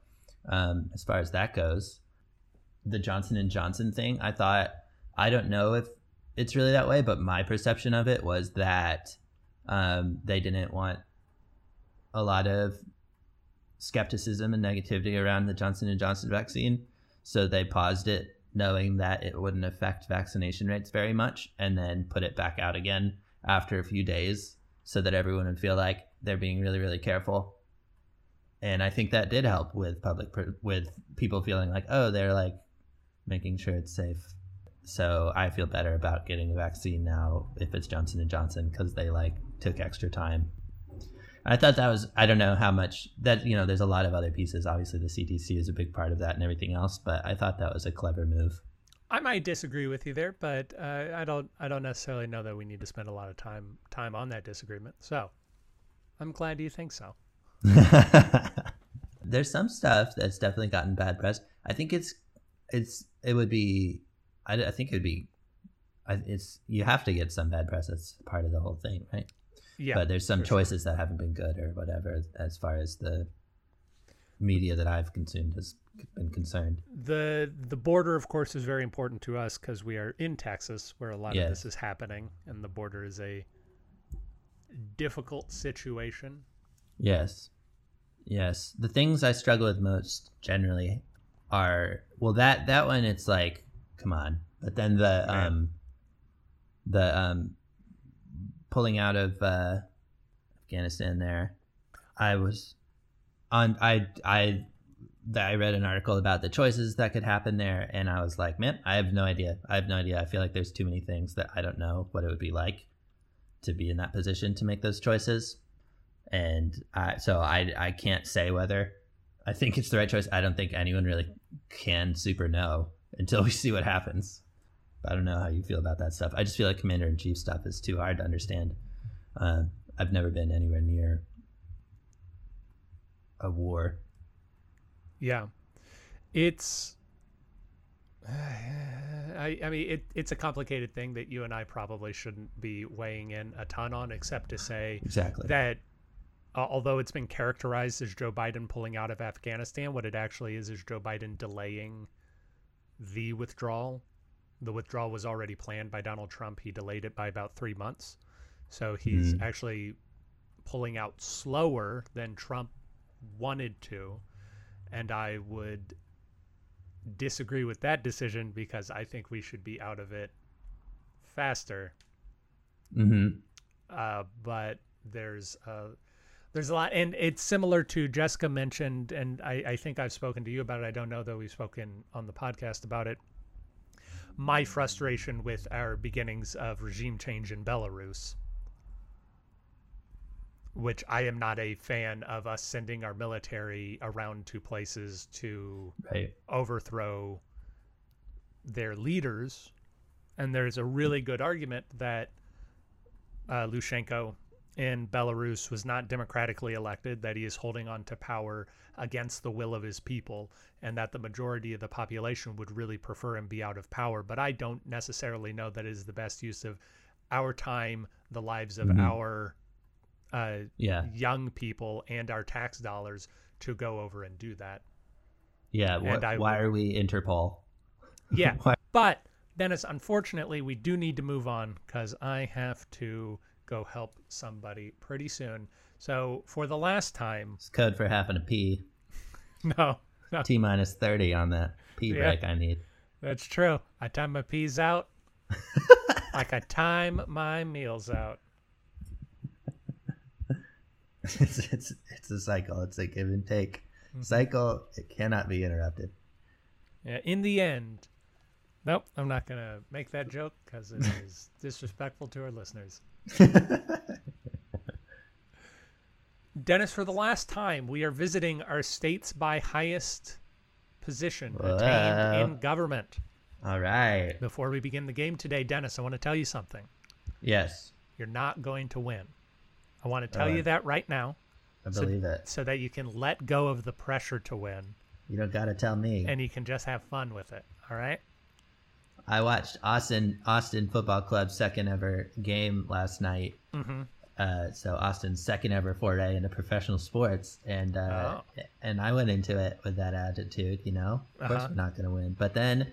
um, as far as that goes, the Johnson and Johnson thing, I thought I don't know if it's really that way, but my perception of it was that um, they didn't want a lot of skepticism and negativity around the Johnson and Johnson vaccine, so they paused it, knowing that it wouldn't affect vaccination rates very much, and then put it back out again after a few days, so that everyone would feel like they're being really, really careful. And I think that did help with public with people feeling like, oh, they're like making sure it's safe. So I feel better about getting a vaccine now if it's Johnson and Johnson because they like took extra time. I thought that was I don't know how much that you know there's a lot of other pieces. Obviously, the CDC is a big part of that and everything else, but I thought that was a clever move. I might disagree with you there, but uh, I don't. I don't necessarily know that we need to spend a lot of time time on that disagreement. So, I'm glad you think so. [laughs] There's some stuff that's definitely gotten bad press. I think it's it's it would be I, I think it would be I, it's you have to get some bad press. That's part of the whole thing, right? Yeah, But there's some for sure. choices that haven't been good or whatever as far as the media that I've consumed has been concerned. The the border, of course, is very important to us because we are in Texas, where a lot of this is happening, and the border is a difficult situation. Yes. Yes. The things I struggle with most generally are well that that one it's like come on. But then the um the um pulling out of uh Afghanistan there I was on I I that I read an article about the choices that could happen there and I was like, man, I have no idea. I have no idea. I feel like there's too many things that I don't know what it would be like to be in that position to make those choices and I, so I I can't say whether I think it's the right choice. I don't think anyone really can super know until we [laughs] see what happens. I don't know how you feel about that stuff. I just feel like commander in chief stuff is too hard to understand. Uh, I've never been anywhere near a war. Yeah, it's. [sighs] I, I mean, it, it's a complicated thing that you and I probably shouldn't be weighing in a ton on, except to say Exactly. that uh, although it's been characterized as Joe Biden pulling out of Afghanistan, what it actually is is Joe Biden delaying the withdrawal. The withdrawal was already planned by Donald Trump. He delayed it by about three months. So he's Mm. actually pulling out slower than Trump wanted to. And I would disagree with that decision because I think we should be out of it faster. Mm-hmm. Uh, but there's uh, there's a lot, and it's similar to Jessica mentioned, and I, I think I've spoken to you about it. I don't know though we've spoken on the podcast about it. My frustration with our beginnings of regime change in Belarus, which I am not a fan of us sending our military around to places to Right. overthrow their leaders. And there's a really good argument that uh, Lukashenko in Belarus was not democratically elected, that he is holding on to power against the will of his people, and that the majority of the population would really prefer him be out of power. But I don't necessarily know that is the best use of our time, the lives of Mhm. our uh, Yeah. young people, and our tax dollars to go over and do that. Yeah. And Wh- I why are we Interpol? Yeah. [laughs] But Dennis, unfortunately, we do need to move on because I have to go help somebody pretty soon. So for the last time, It's code for having a pee. [laughs] no, no, T minus thirty on that pee Yeah. break I need. that's true. I time my peas out like [laughs] I time my meals out. [laughs] it's, it's it's a cycle. It's a give and take Mm-hmm. cycle. It cannot be interrupted. Yeah, in the end, nope, I'm not gonna make that joke because it [laughs] is disrespectful to our listeners. [laughs] Dennis, for the last time, we are visiting our states by highest position attained in government. All right. Before we begin the game today, Dennis, I want to tell you something. Yes, You're not going to win. I want to tell you that right now. I so- believe it. So that you can let go of the pressure to win You don't got to tell me. and you can just have fun with it. All right? I watched Austin Austin Football Club's second ever game last night. Mhm. Uh, so Austin's second ever foray into professional sports, and uh, and I went into it with that attitude. You know, of course Uh-huh. we're not going to win. But then,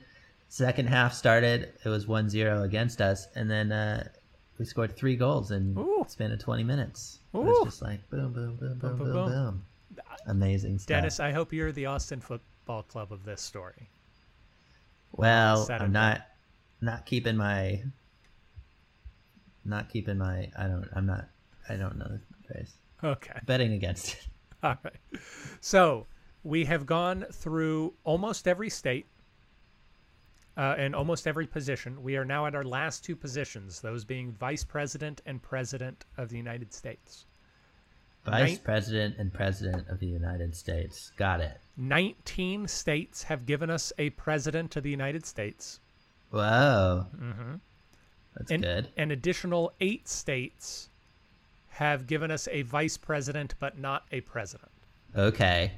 second half started. It was 1-0 against us, and then uh, we scored three goals in the span of twenty minutes. It was just like boom, boom, boom, boom, Boom, boom, boom, boom. Amazing stuff. Dennis, I hope you're the Austin Football Club of this story. Well, I'm not not keeping my not keeping my I don't I'm not I don't know the phrase. Okay. Betting against it. [laughs] All right. So we have gone through almost every state uh, and almost every position. We are now at our last two positions, those being vice president and president of the United States. Vice Nin- President and President of the United States. Got it. 19 states have given us a president of the United States. Whoa. Mm-hmm. That's and, good. An additional eight states have given us a vice president, but not a president. Okay.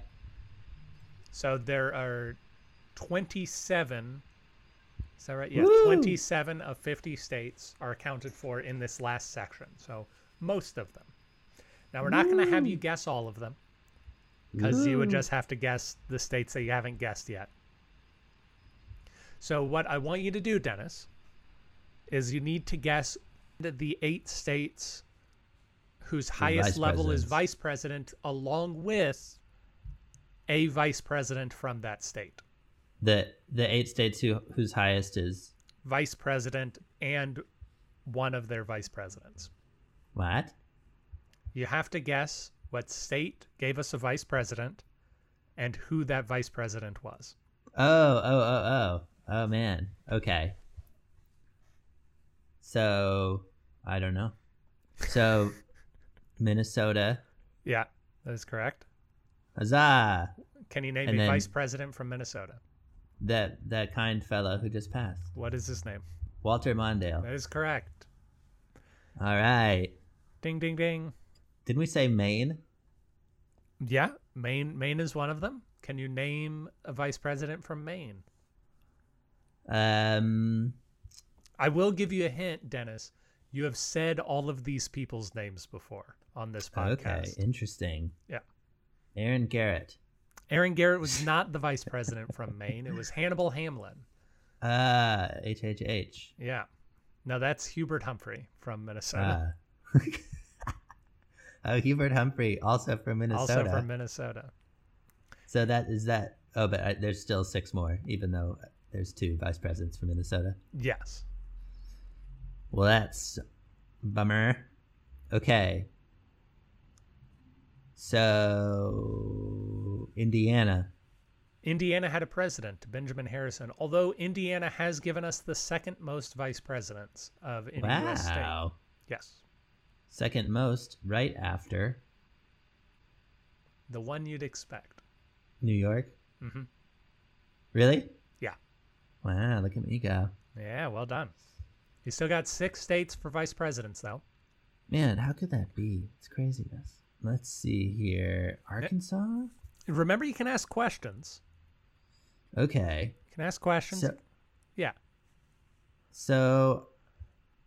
So there are 27. Is that right? Yeah, Woo! 27 of 50 states are accounted for in this last section. So most of them. Now we're not going to have you guess all of them because you would just have to guess the states that you haven't guessed yet. So what I want you to do, Dennis, is you need to guess the, the eight states whose highest level is vice president, along with a vice president from that state, The the eight states who whose highest is vice president, and one of their vice presidents. what? You have to guess what state gave us a vice president and who that vice president was. Oh, oh, oh, oh. Oh man. Okay. So I don't know. So [laughs] Minnesota. Yeah, that is correct. Huzzah! Can you name And a then- vice president from Minnesota? That that kind fellow who just passed. What is his name? Walter Mondale. That is correct. All right. Ding, ding, ding. Didn't we say Maine? Yeah, Maine Maine is one of them. Can you name a vice president from Maine? Um, I will give you a hint, Dennis. You have said all of these people's names before on this podcast. okay, interesting. Yeah. Aaron Garrett. Aaron Garrett was not the vice president from Maine. It was Hannibal Hamlin. Ah, HHH. Yeah. No, that's Hubert Humphrey from Minnesota. [laughs] Oh, Hubert Humphrey, also from Minnesota. Also from Minnesota. So that is that. Oh, but I, there's still six more, even though there's two vice presidents from Minnesota. Yes. Well, that's bummer. Okay. So Indiana. Indiana had a president, Benjamin Harrison, although Indiana has given us the second most vice presidents of any US state. Wow. Yes. Second most, right after The one you'd expect. New York. hmm Really? Yeah. Wow, look at me go. Yeah, well done. You still got six states for vice presidents, though. Man, how could that be? It's craziness. Let's see here. Arkansas? Remember, you can ask questions. Okay. You can ask questions. So- yeah. So,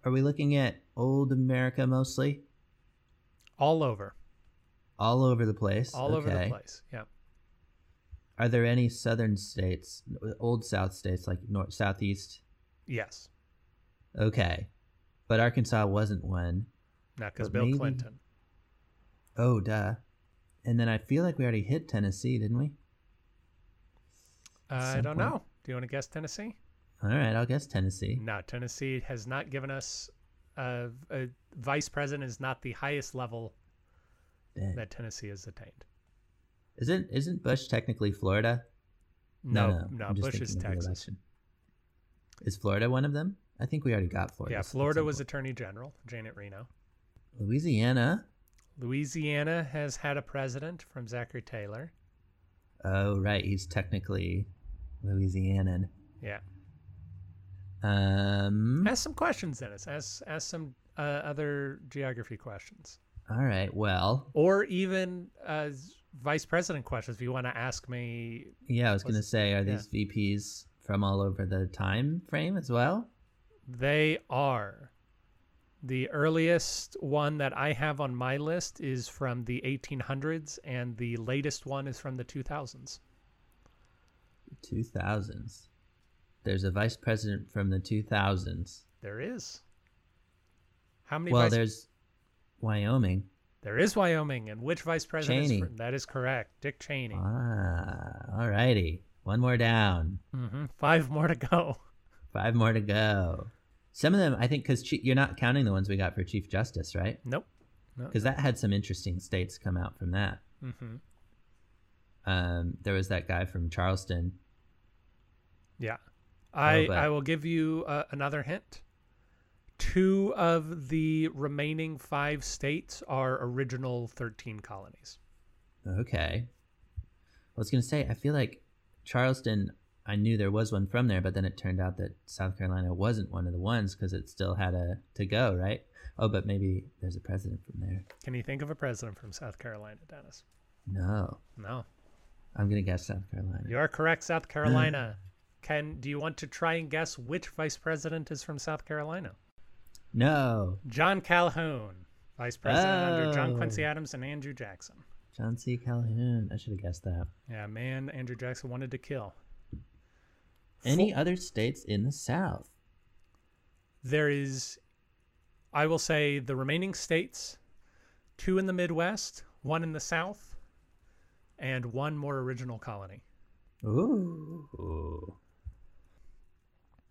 are we looking at old America mostly? All over. All over the place. All over the place. Yeah. Are there any southern states, old South states like north, southeast? Yes. Okay, but Arkansas wasn't one. Not because Bill maybe- Clinton. Oh, duh. And then I feel like we already hit Tennessee, didn't we? Uh, I don't know. Do you want to guess Tennessee? All right, I'll guess Tennessee. No, Tennessee has not given us uh, a vice president is not the highest level Dang. that Tennessee has attained. Isn't isn't Bush technically Florida? No, no, just Bush is Texas. Is Florida one of them? I think we already got Florida. Yeah, Florida was. Attorney General Janet Reno. Louisiana. Louisiana has had a president from Zachary Taylor. Oh, right. He's technically Louisianan. Yeah. Um. Ask some questions, Dennis. Ask ask some uh, other geography questions, All right. Well, or even uh, vice president questions. If you want to ask me, yeah. I was gonna say, are yeah. these VPs from all over the time frame as well? they are. The earliest one that I have on my list is from the 1800s, and the latest one is from the 2000s. Two thousands. There's a vice president from the two thousands. There is. How many? Well, there's Wyoming. There is Wyoming, and which vice president? Cheney. Is from, that is correct, Dick Cheney. Ah, all righty. One more down. hmm Five more to go. Five more to go. Some of them, I think, because you're not counting the ones we got for Chief Justice, right? Nope. No. Because that had some interesting states come out from that. hmm Um, there was that guy from Charleston. Yeah. I but- I will give you uh, another hint. Two of the remaining five states are original 13 colonies. Okay. I was gonna say, I feel like Charleston. I knew there was one from there, but then it turned out that South Carolina wasn't one of the ones because it still had a to go, right? Oh, but maybe there's a president from there. Can you think of a president from South Carolina, Dennis? No, No. I'm gonna guess South Carolina. You are correct, South Carolina. Can do you want to try and guess which vice president is from South Carolina? No, John Calhoun, vice president under John Oh. Quincy Adams and Andrew Jackson. John C. Calhoun. I should have guessed that. Yeah, man, Andrew Jackson wanted to kill. Any other states in the South? There is, I will say, the remaining states, two in the Midwest, one in the South, and one more original colony. Ooh.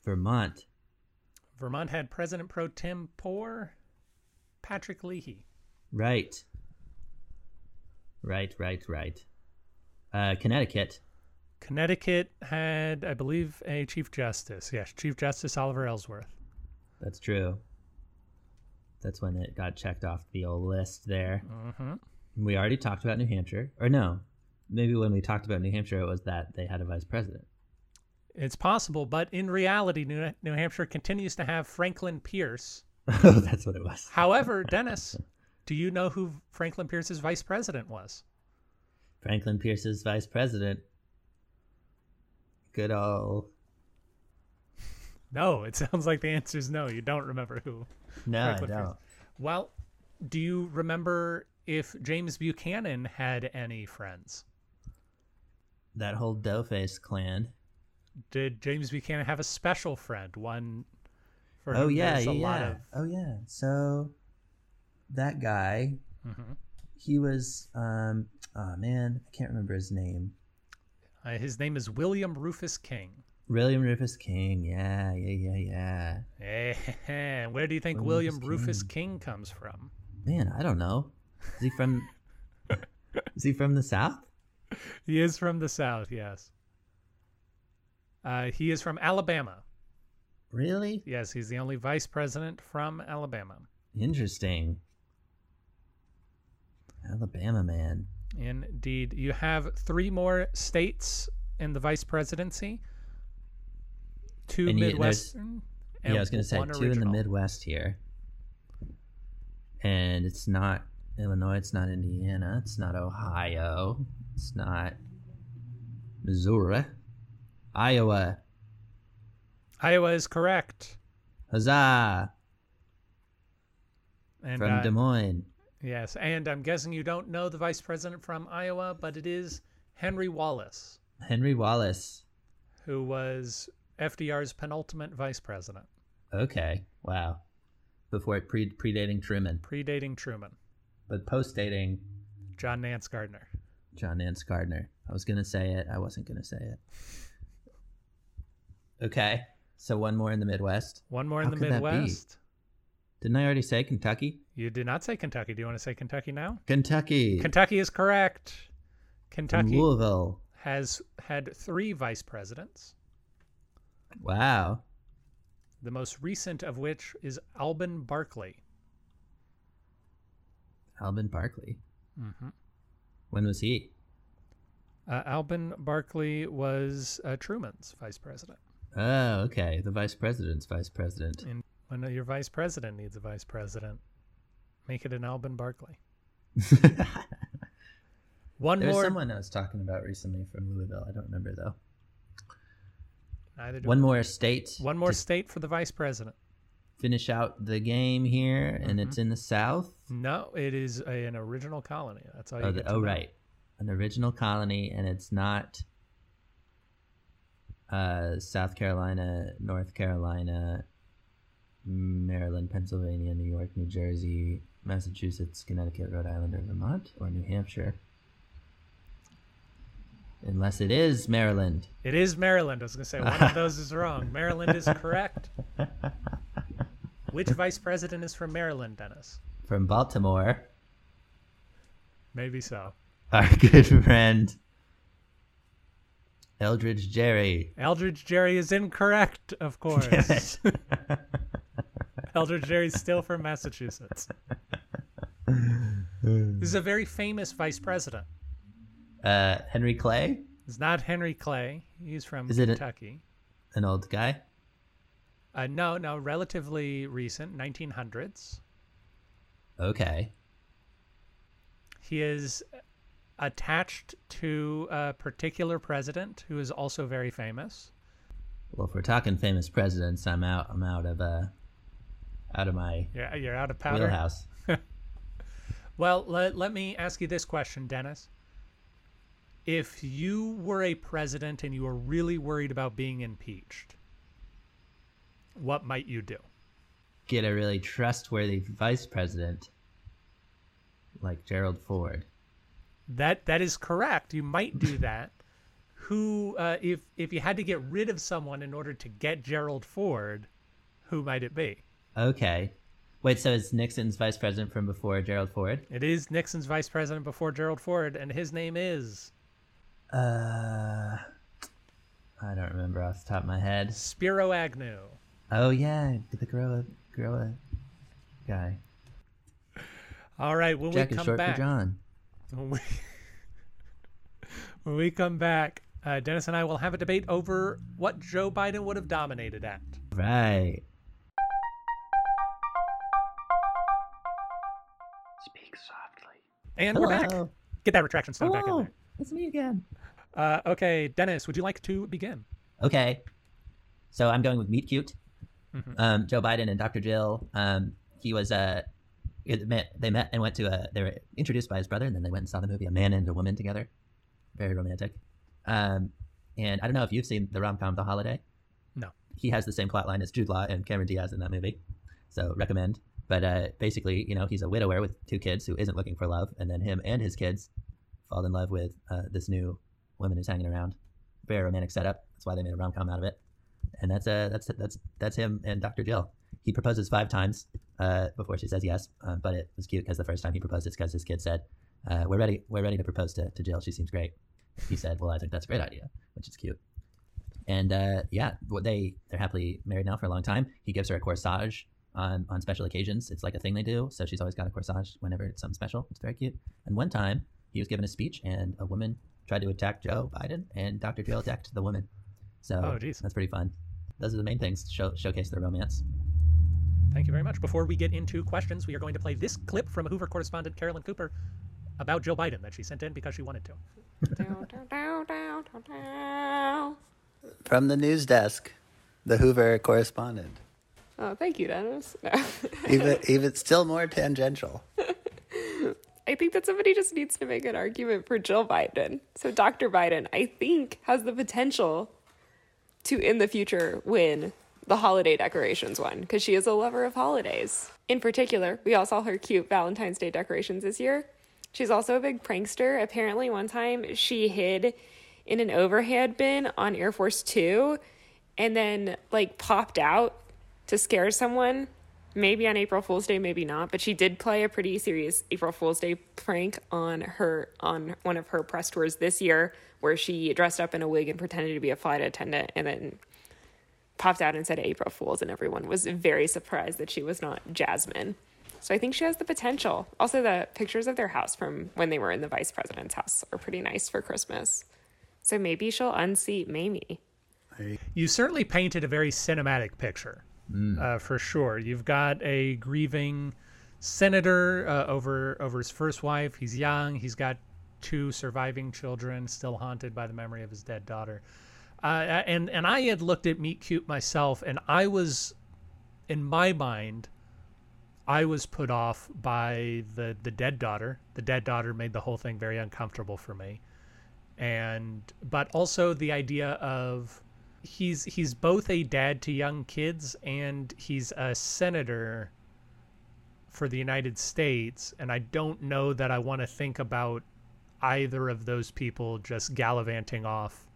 Vermont. Vermont had President pro tempore Patrick Leahy. Right. Right, right, right. Uh, Connecticut. Connecticut had, I believe, a Chief Justice. Yes, Chief Justice Oliver Ellsworth. That's true. That's when it got checked off the old list there. hmm We already talked about New Hampshire. Or no, maybe when we talked about New Hampshire, it was that they had a vice president. It's possible, but in reality, New, New Hampshire continues to have Franklin Pierce. [laughs] oh, that's what it was. However, [laughs] Dennis, do you know who Franklin Pierce's vice president was? Franklin Pierce's vice president. Good old. No, it sounds like the answer is no. You don't remember who. No, I don't. Well, do you remember if James Buchanan had any friends? That whole Doughface clan. Did James Buchanan have a special friend? One for oh yeah, yeah, of Oh yeah. So that guy, Mhm. he was um oh man, I can't remember his name. Uh, his name is William Rufus King. William Rufus King. Yeah, yeah, yeah, yeah. Eh, [laughs] Where do you think William William Rufus Rufus King comes from? Man, I don't know. Is he from [laughs] Is he from the south? He is from the South, yes. Uh, he is from Alabama. Really? Yes, he's the only vice president from Alabama. Interesting. Alabama man. Indeed. You have three more states in the vice presidency. Two And Midwestern. Yeah, I was gonna say one two in the. Midwest here. And it's not Illinois, it's not Indiana, it's not Ohio, it's not Missouri. Iowa. Iowa is correct. Huzzah! And, From uh, Des Moines. Yes, and I'm guessing you don't know the vice president from Iowa, but it is Henry Wallace, Henry Wallace. who was FDR's penultimate vice president, Okay. Wow. Before pre predating Truman. predating Truman, But post dating John Nance Garner. John Nance Garner. I was gonna say it. I wasn't gonna say it. Okay. So one more in the Midwest. One more in How the could that be? Midwest. Didn't I already say Kentucky? You did not say Kentucky. Do you want to say Kentucky now? Kentucky. Kentucky is correct. Kentucky Louisville. has had three vice presidents, Wow. the most recent of which is Alben Barkley. Alvin Barkley. Mm-hmm. When was he? Uh, Alben Barkley was uh, Truman's vice president. Oh, okay. The vice president's vice president. When your vice president needs a vice president, make it an Alben Barkley. [laughs] One There's more. someone I was talking about recently from Louisville. I don't remember though. Neither do One I. more state. One more state for the vice president. Finish out the game here, and it's Mm-hmm. in the South. No, it is a, an original colony. That's all you Oh, get the, to oh right, an original colony, and it's not uh, South Carolina, North Carolina, Maryland, Pennsylvania, New York, New Jersey, Massachusetts, Connecticut, Rhode Island, or Vermont, or New Hampshire. Unless it is Maryland. It is Maryland. I was going to say one of those is wrong. Maryland is correct. [laughs] Which vice president is from Maryland, Dennis? From Baltimore, Maybe so. our good friend Elbridge Gerry. Elbridge Gerry is incorrect, of course. [laughs] [laughs] Elbridge Gerry's still from Massachusetts. This is a very famous vice president. Uh, Henry Clay, It's not Henry Clay. He's from Is it a- Kentucky. an old guy. Uh, no, no, relatively recent, 1900s. Okay. He is attached to a particular president who is also very famous. Well, if we're talking famous presidents, I'm out. I'm out of uh, out of my You're, you're out of powder. wheelhouse. [laughs] Well, let, let me ask you this question, Dennis. If you were a president and you were really worried about being impeached, what might you do? Get a really trustworthy vice president, like Gerald Ford. That that is correct. You might do that. [laughs] Who, uh, if if you had to get rid of someone in order to get Gerald Ford, who might it be? Okay. Wait, so it's Nixon's vice president from before Gerald Ford? It is Nixon's vice president before Gerald Ford, and his name is Uh, I don't remember off the top of my head. Spiro Agnew. Oh yeah, the gorilla, gorilla guy. All right, when Jack we is come short back, for John. When we, [laughs] when we come back, uh, Dennis and I will have a debate over what Joe Biden would have dominated at. Right. Speak softly. And we're back. Get that retraction stone back in Oh. there. It's me again. Uh, okay, Dennis, would you like to begin? Okay. So I'm going with Meet Cute. Mhm. Um, Joe Biden and Dr. Jill. Um, he was uh, it met, they met and went to a. They were introduced by his brother, and then they went and saw the movie A Man and a Woman together. Very romantic. Um, and I don't know if you've seen the rom com The Holiday. No. He has the same plot line as Jude Law and Cameron Diaz in that movie, so recommend. But uh, basically, you know, he's a widower with two kids who isn't looking for love, and then him and his kids fall in love with uh, this new woman who's hanging around. Very romantic setup. That's why they made a rom com out of it. And that's uh that's that's that's him and Dr. Jill. He proposes five times uh, before she says yes, uh, but it was cute because the first time he proposed, it's because his kid said, uh, "We're ready. We're ready to propose to, to Jill. She seems great." He said, "Well, I think that's a great idea," which is cute. And yeah, they they're happily married now for a long time. He gives her a corsage on on special occasions. It's like a thing they do. So she's always got a corsage whenever it's something special. It's very cute. And one time he was giving a speech, and a woman tried to attack Joe Biden, and Dr. Jill attacked the woman. So Oh, geez. that's pretty fun. Those are the main things to show, showcase their romance. Thank you very much. Before we get into questions, we are going to play this clip from Hoover correspondent Carolyn Cooper about Joe Biden that she sent in because she wanted to. From the news desk, the Hoover correspondent. Oh, thank you, Dennis. No. even even still more tangential. [laughs] I think that somebody just needs to make an argument for Jill Biden. So Dr. Biden, I think, has the potential to in the future win the holiday decorations one because she is a lover of holidays. In particular, we all saw her cute Valentine's Day decorations this year. She's also a big prankster. Apparently, one time she hid in an overhead bin on Air Force Two and then like popped out to scare someone. Maybe on April Fool's Day, maybe not, but she did play a pretty serious April Fool's Day prank on her on one of her press tours this year, where she dressed up in a wig and pretended to be a flight attendant, and then popped out and said April Fools, and everyone was very surprised that she was not Jasmine. So I think she has the potential. Also, the pictures of their house from when they were in the vice president's house are pretty nice for Christmas. So maybe she'll unseat Mamie. You certainly painted a very cinematic picture, Mm. uh, for sure. You've got a grieving senator uh, over over his first wife. He's young. He's got two surviving children, still haunted by the memory of his dead daughter. Uh, and and I had looked at Meet Cute myself, and I was, in my mind, I was put off by the the dead daughter. The dead daughter made the whole thing very uncomfortable for me, and but also the idea of he's he's both a dad to young kids and he's a senator for the United States, and I don't know that I want to think about either of those people just gallivanting off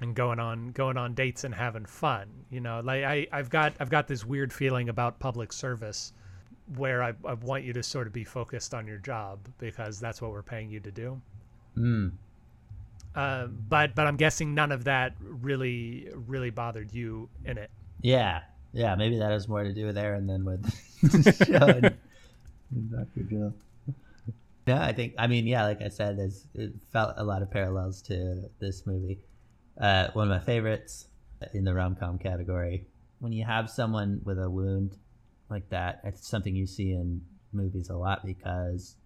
and going on going on dates and having fun. You know, like I I've got I've got this weird feeling about public service where I, I want you to sort of be focused on your job because that's what we're paying you to do. Mm. Uh, but but I'm guessing none of that really really bothered you in it. Yeah, yeah. Maybe that has more to do with Aaron than with [laughs] [laughs] Sean and Dr. Jill. No, I think. I mean, yeah. Like I said, there's it felt a lot of parallels to this movie. Uh, one of my favorites in the rom com category. When you have someone with a wound like that, it's something you see in movies a lot because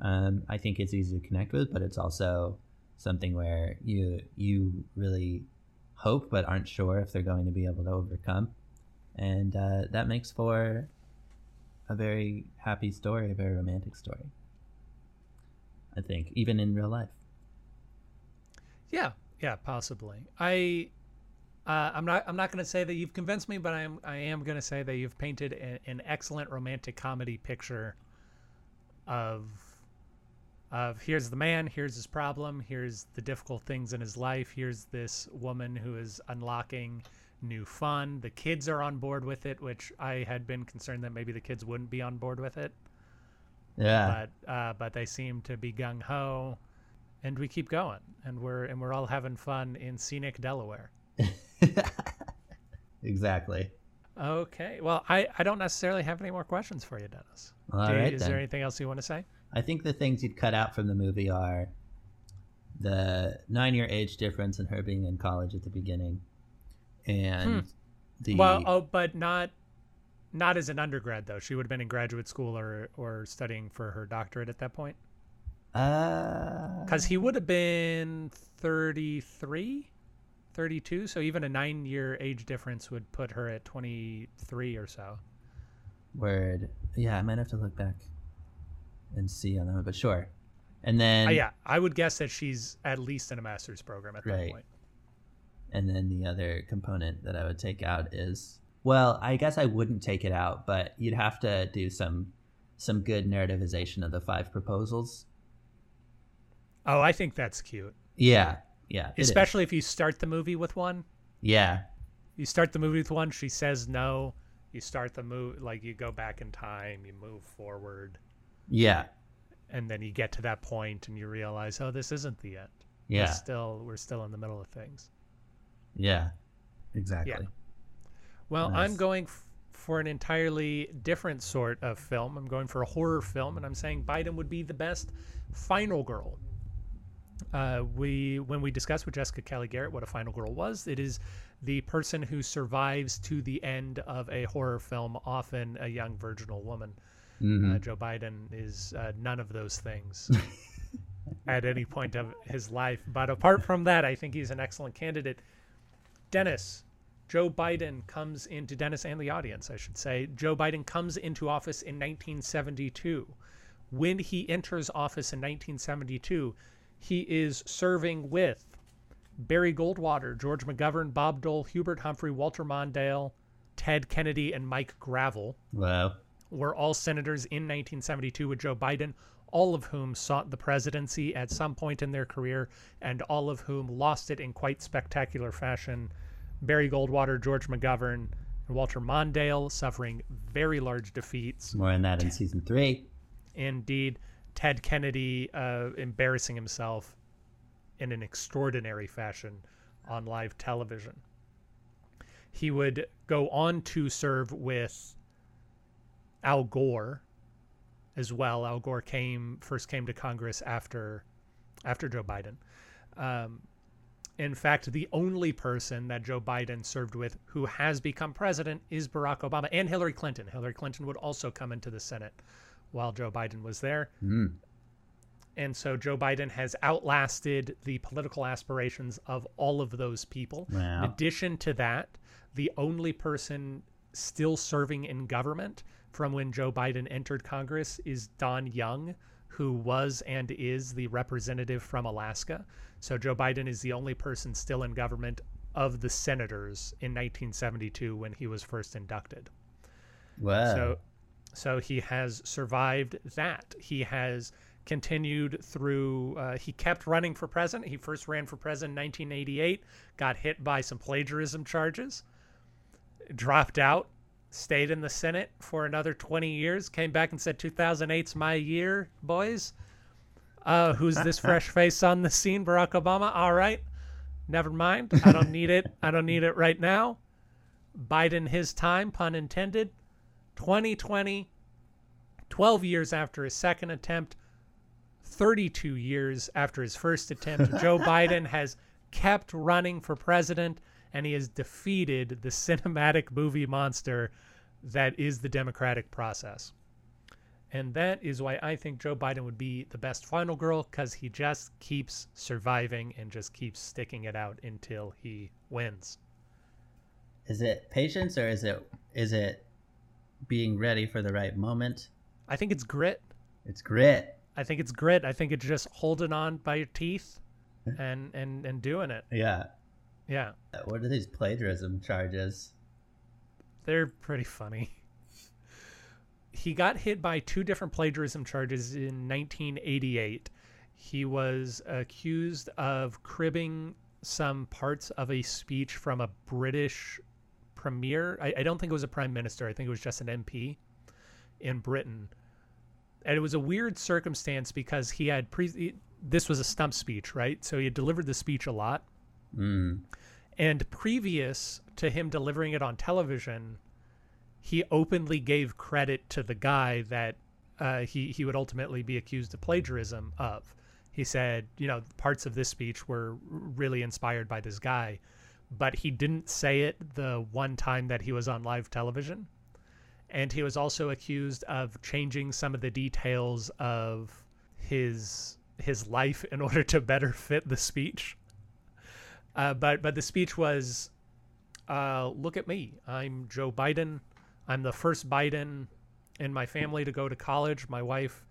um, I think it's easy to connect with, but it's also something where you you really hope but aren't sure if they're going to be able to overcome, and uh, that makes for a very happy story, a very romantic story. I think even in real life. Yeah, yeah, possibly. I, uh, I'm not. I'm not going to say that you've convinced me, but I am. I am going to say that you've painted a, an excellent romantic comedy picture of, of here's the man, here's his problem, here's the difficult things in his life, here's this woman who is unlocking new fun. The kids are on board with it, which I had been concerned that maybe the kids wouldn't be on board with it. Yeah. But uh, but they seem to be gung ho, and we keep going, and we're and we're all having fun in scenic Delaware. [laughs] Exactly. Okay. Well, I I don't necessarily have any more questions for you, Dennis. All Do right, is then. there anything else you want to say? I think the things you'd cut out from the movie are the nine year age difference and her being in college at the beginning. And Hmm. the Well, oh, but not not as an undergrad though. She would have been in graduate school or or studying for her doctorate at that point. Uh, Because he would have been 33, 32. So even a nine year age difference would put her at 23 or so. word. Yeah, I might have to look back and see on them, but sure. And then Uh, yeah, I would guess that she's at least in a master's program at that Right. point. And then the other component that I would take out is well, I guess I wouldn't take it out, but you'd have to do some some good narrativization of the five proposals. Oh, I think that's cute. Yeah, yeah. Especially if you start the movie with one. Yeah, You start the movie with one, she says no. You start the movie, like you go back in time, you move forward, yeah, and then you get to that point and you realize, oh, this isn't the end. Yeah. We're still, we're still in the middle of things. yeah, exactly. Yeah. Well, Nice. I'm going f- for an entirely different sort of film. I'm going for a horror film, and I'm saying Biden would be the best final girl. Uh, we when we discussed with Jessica Kelly Garrett what a final girl was, it is the person who survives to the end of a horror film, often a young virginal woman. Uh, Mhm. Joe Biden is uh, none of those things [laughs] at any point of his life. But apart from that, I think he's an excellent candidate. Dennis, Joe Biden comes into Dennis and the audience, I should say. Joe Biden comes into office in 1972. When he enters office in 1972, he is serving with Barry Goldwater, George McGovern, Bob Dole, Hubert Humphrey, Walter Mondale, Ted Kennedy, and Mike Gravel Wow. Were all senators in 1972 with Joe Biden, all of whom sought the presidency at some point in their career, and all of whom lost it in quite spectacular fashion. Barry Goldwater, George McGovern, and Walter Mondale suffering very large defeats. More on that in season three. Indeed, Ted Kennedy uh, embarrassing himself in an extraordinary fashion on live television. He would go on to serve with Al Gore as well. Al Gore came first came to Congress after after Joe Biden. Um, in fact, the only person that Joe Biden served with who has become president is Barack Obama and Hillary Clinton. Hillary Clinton would also come into the Senate while Joe Biden was there. Mm. And so Joe Biden has outlasted the political aspirations of all of those people. Wow. In addition to that, the only person still serving in government from when Joe Biden entered Congress is Don Young, who was and is the representative from Alaska. So Joe Biden is the only person still in government of the senators in 1972 when he was first inducted. Wow. So, so he has survived that. He has continued through. Uh, he kept running for president. He first ran for president in 1988. Got hit by some plagiarism charges. Dropped out. Stayed in the Senate for another 20 years. Came back and said, "2008's my year, boys." Uh, who's this [laughs] fresh face on the scene? Barack Obama. All right, never mind. I don't need it. I don't need it right now. Biden his time, pun intended. 2020, 12 years after his second attempt, 32 years after his first attempt, Joe [laughs] Biden has kept running for president and he has defeated the [laughs] cinematic movie monster that is the democratic process. And that is why I think Joe Biden would be the best final girl because he just keeps surviving and just keeps sticking it out until he wins. Is it patience or is it is it being ready for the right moment? I think it's grit. It's grit. I think it's grit. I think it's just holding on by your teeth and and and doing it. Yeah. Yeah. What are these plagiarism charges? They're pretty funny. He got hit by two different plagiarism charges in 1988. He was accused of cribbing some parts of a speech from a British premier. I, I don't think it was a prime minister. I think it was just an MP in Britain. And it was a weird circumstance because he had pre. This was a stump speech, right? So he had delivered the speech a lot. Mm. And previous to him delivering it on television, he openly gave credit to the guy that uh, he he would ultimately be accused of plagiarism of. He said, you know, parts of this speech were really inspired by this guy, but he didn't say it the one time that he was on live television. And he was also accused of changing some of the details of his his life in order to better fit the speech. Uh, but but the speech was, uh, look at me. I'm Joe Biden. I'm the first Biden in my family to go to college. My wife,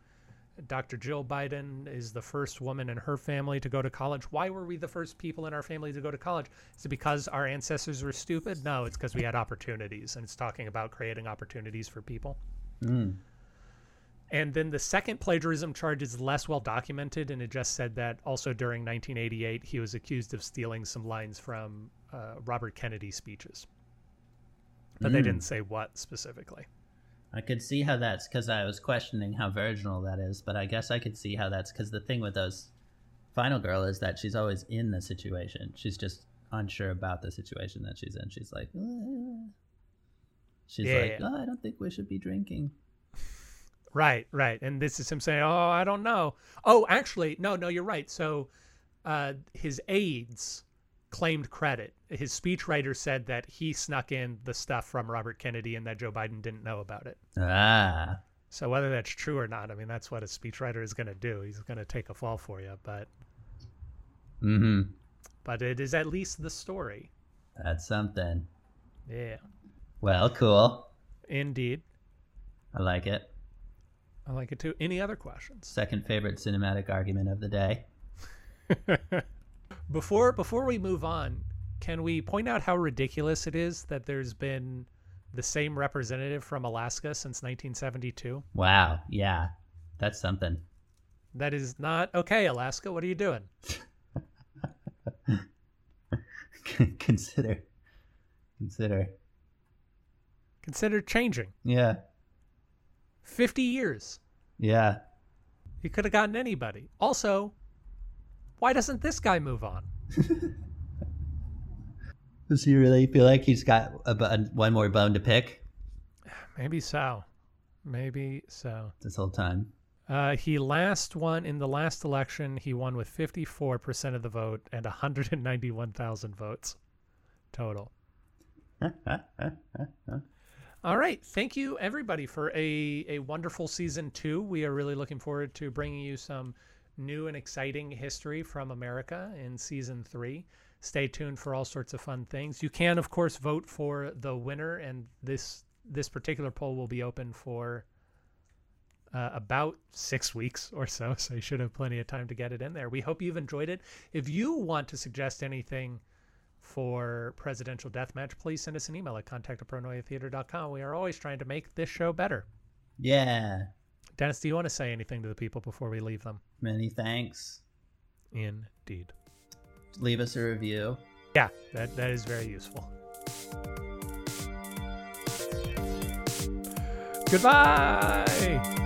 Dr. Jill Biden, is the first woman in her family to go to college. Why were we the first people in our family to go to college? Is it because our ancestors were stupid? No, it's because we had opportunities, and it's talking about creating opportunities for people. Mm. And then the second plagiarism charge is less well documented, and it just said that also during 1988 he was accused of stealing some lines from uh, Robert Kennedy speeches, but they Mm. didn't say what specifically. I could see how that's because I was questioning how virginal that is, but I guess I could see how that's because the thing with those Final Girl is that she's always in the situation. She's just unsure about the situation that she's in. She's like, "Ah." she's like, Yeah. oh, I don't think we should be drinking. Right, right. And this is him saying, "Oh, I don't know." Oh, actually, no, no, you're right. So, uh, his aides claimed credit. His speechwriter said that he snuck in the stuff from Robert Kennedy and that Joe Biden didn't know about it. Ah, So whether that's true or not, I mean, that's what a speechwriter is going to do. He's going to take a fall for you, but mm-hmm. but it is at least the story. That's something. Yeah, Well, cool. indeed. I like it. I like it too. Any other questions? Second favorite cinematic argument of the day. [laughs] Before before we move on, can we point out how ridiculous it is that there's been the same representative from Alaska since 1972? Wow. Yeah, that's something. That is not okay, Alaska. What are you doing? [laughs] consider. Consider. Consider changing. Yeah. 50 years. Yeah. You could have gotten anybody. Also, why doesn't this guy move on? [laughs] Does he really feel like he's got a, bu- one more bone to pick Maybe so. Maybe so. this whole time? Uh, he last won in the last election. He won with 54% of the vote and 191,000 votes total. [laughs] All right. Thank you, everybody, for a, a wonderful season two. We are really looking forward to bringing you some new and exciting history from America in season three. Stay tuned for all sorts of fun things. You can, of course, vote for the winner, and this this particular poll will be open for uh, about six weeks or so, [laughs] so you should have plenty of time to get it in there. We hope you've enjoyed it. If you want to suggest anything for Presidential Deathmatch, please send us an email at contact at. We are always trying to make this show better. Yeah. Dennis, do you want to say anything to the people before we leave them? Many thanks. Indeed. Leave us a review. Yeah, that, that is very useful. Goodbye.